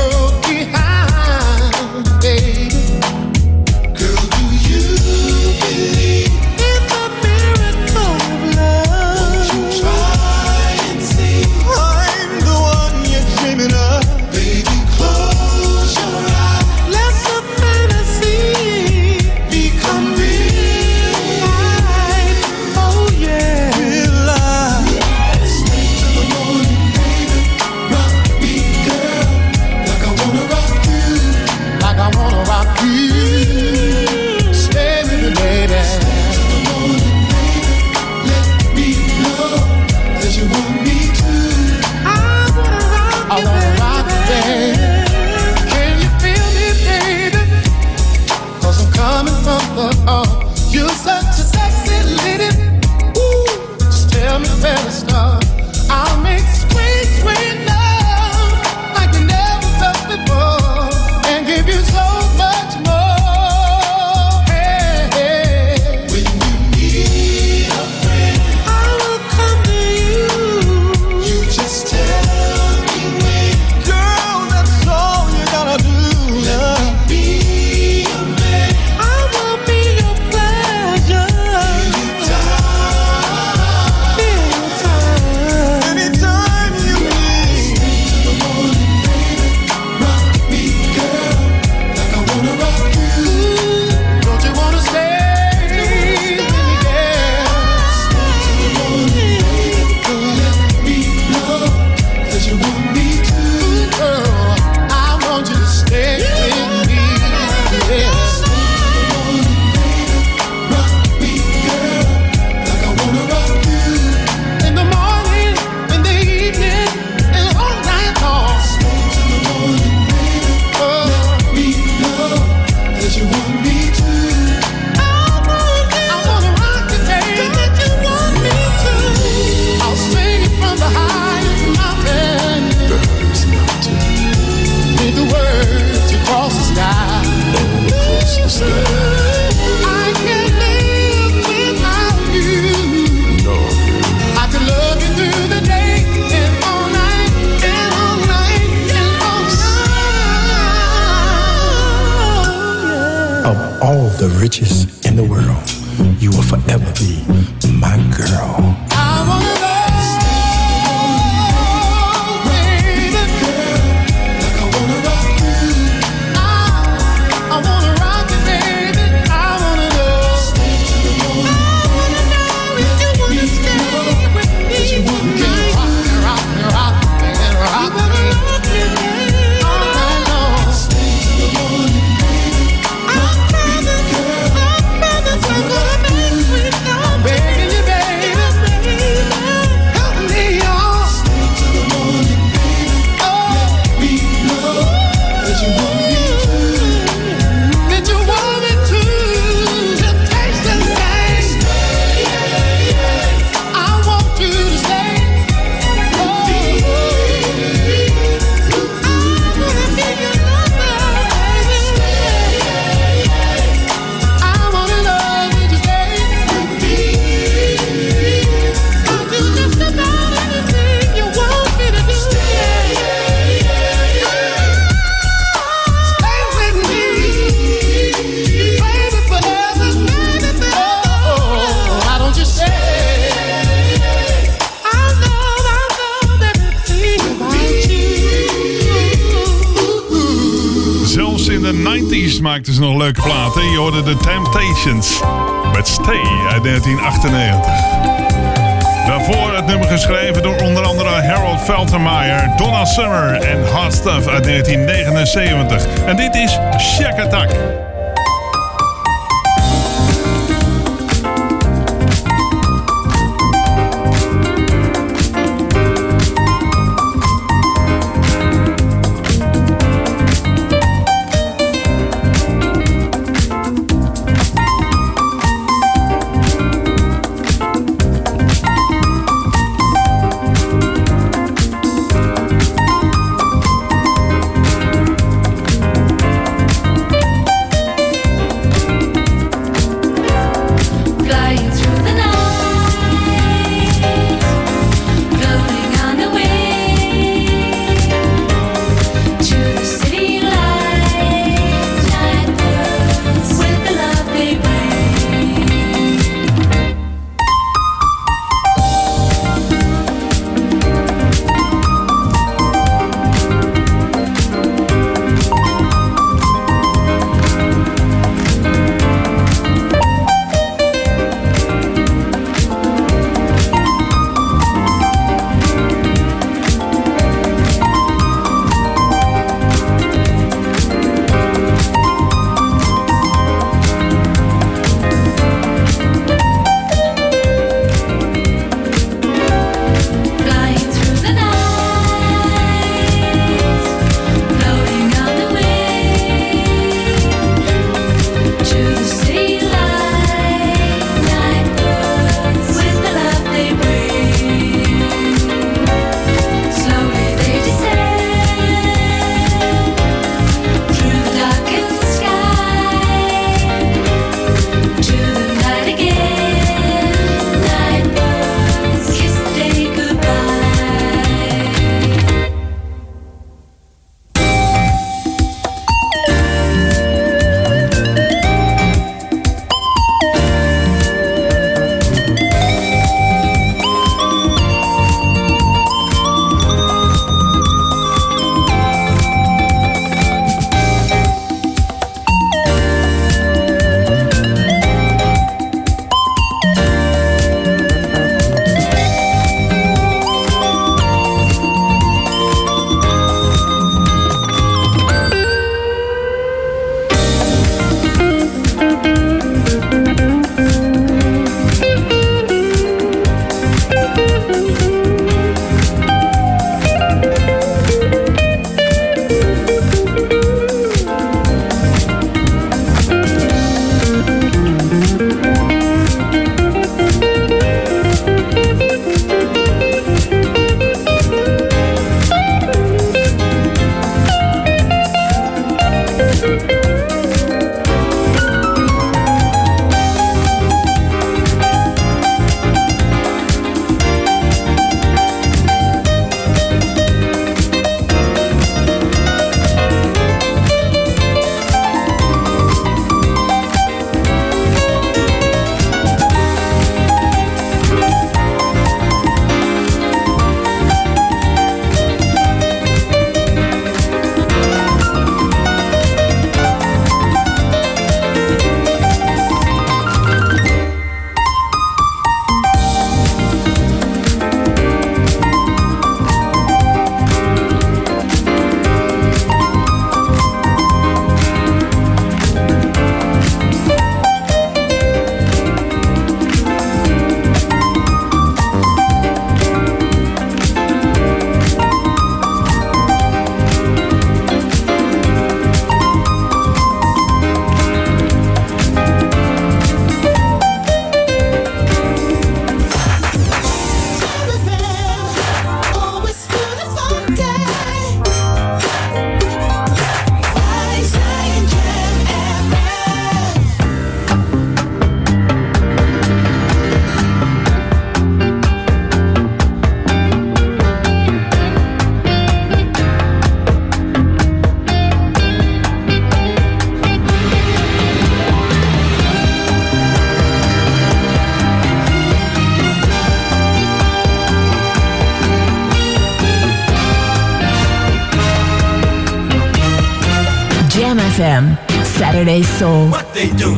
FM, Saturday Soul. What they do?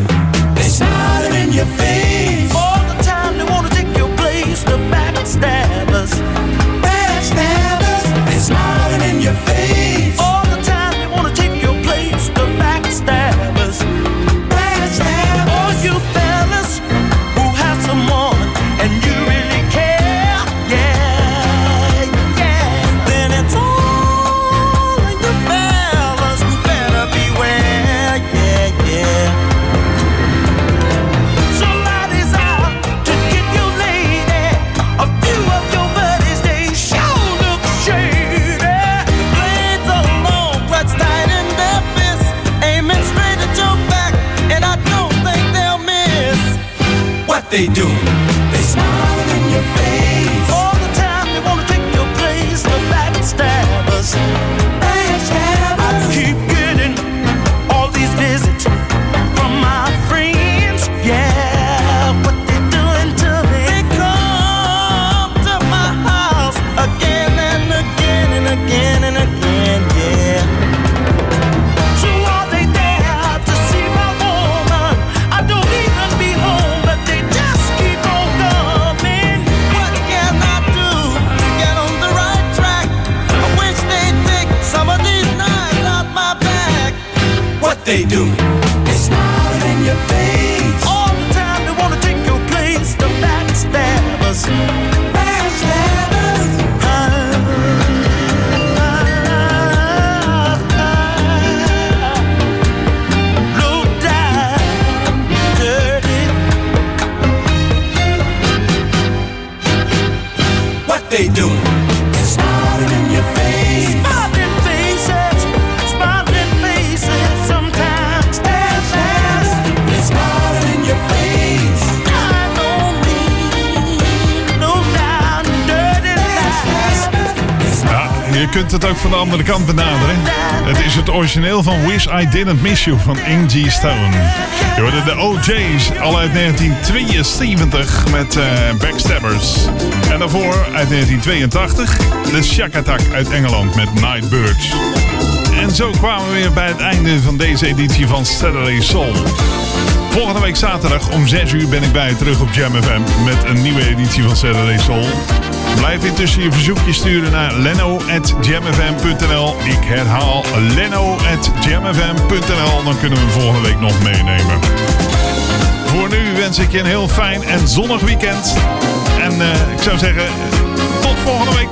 They smiling in your face. All the time they wanna take your place. The backstabbers. Backstabbers. They smiling in your face. Het ook van de andere kant benaderen. Het is het origineel van Wish I Didn't Miss You van Angie Stone. Je de OJ's al uit 1972 met eh, Backstabbers. En daarvoor uit 1982 de Shack Attack uit Engeland met Nightbirds. En zo kwamen we weer bij het einde van deze editie van Saturday Soul. Volgende week zaterdag om 6 uur ben ik bij je terug op Jam FM met een nieuwe editie van Saturday Soul. Blijf intussen je verzoekje sturen naar leno.jamfm.nl. Ik herhaal leno.jamfm.nl. Dan kunnen we hem volgende week nog meenemen. Voor nu wens ik je een heel fijn en zonnig weekend. En eh, ik zou zeggen, tot volgende week.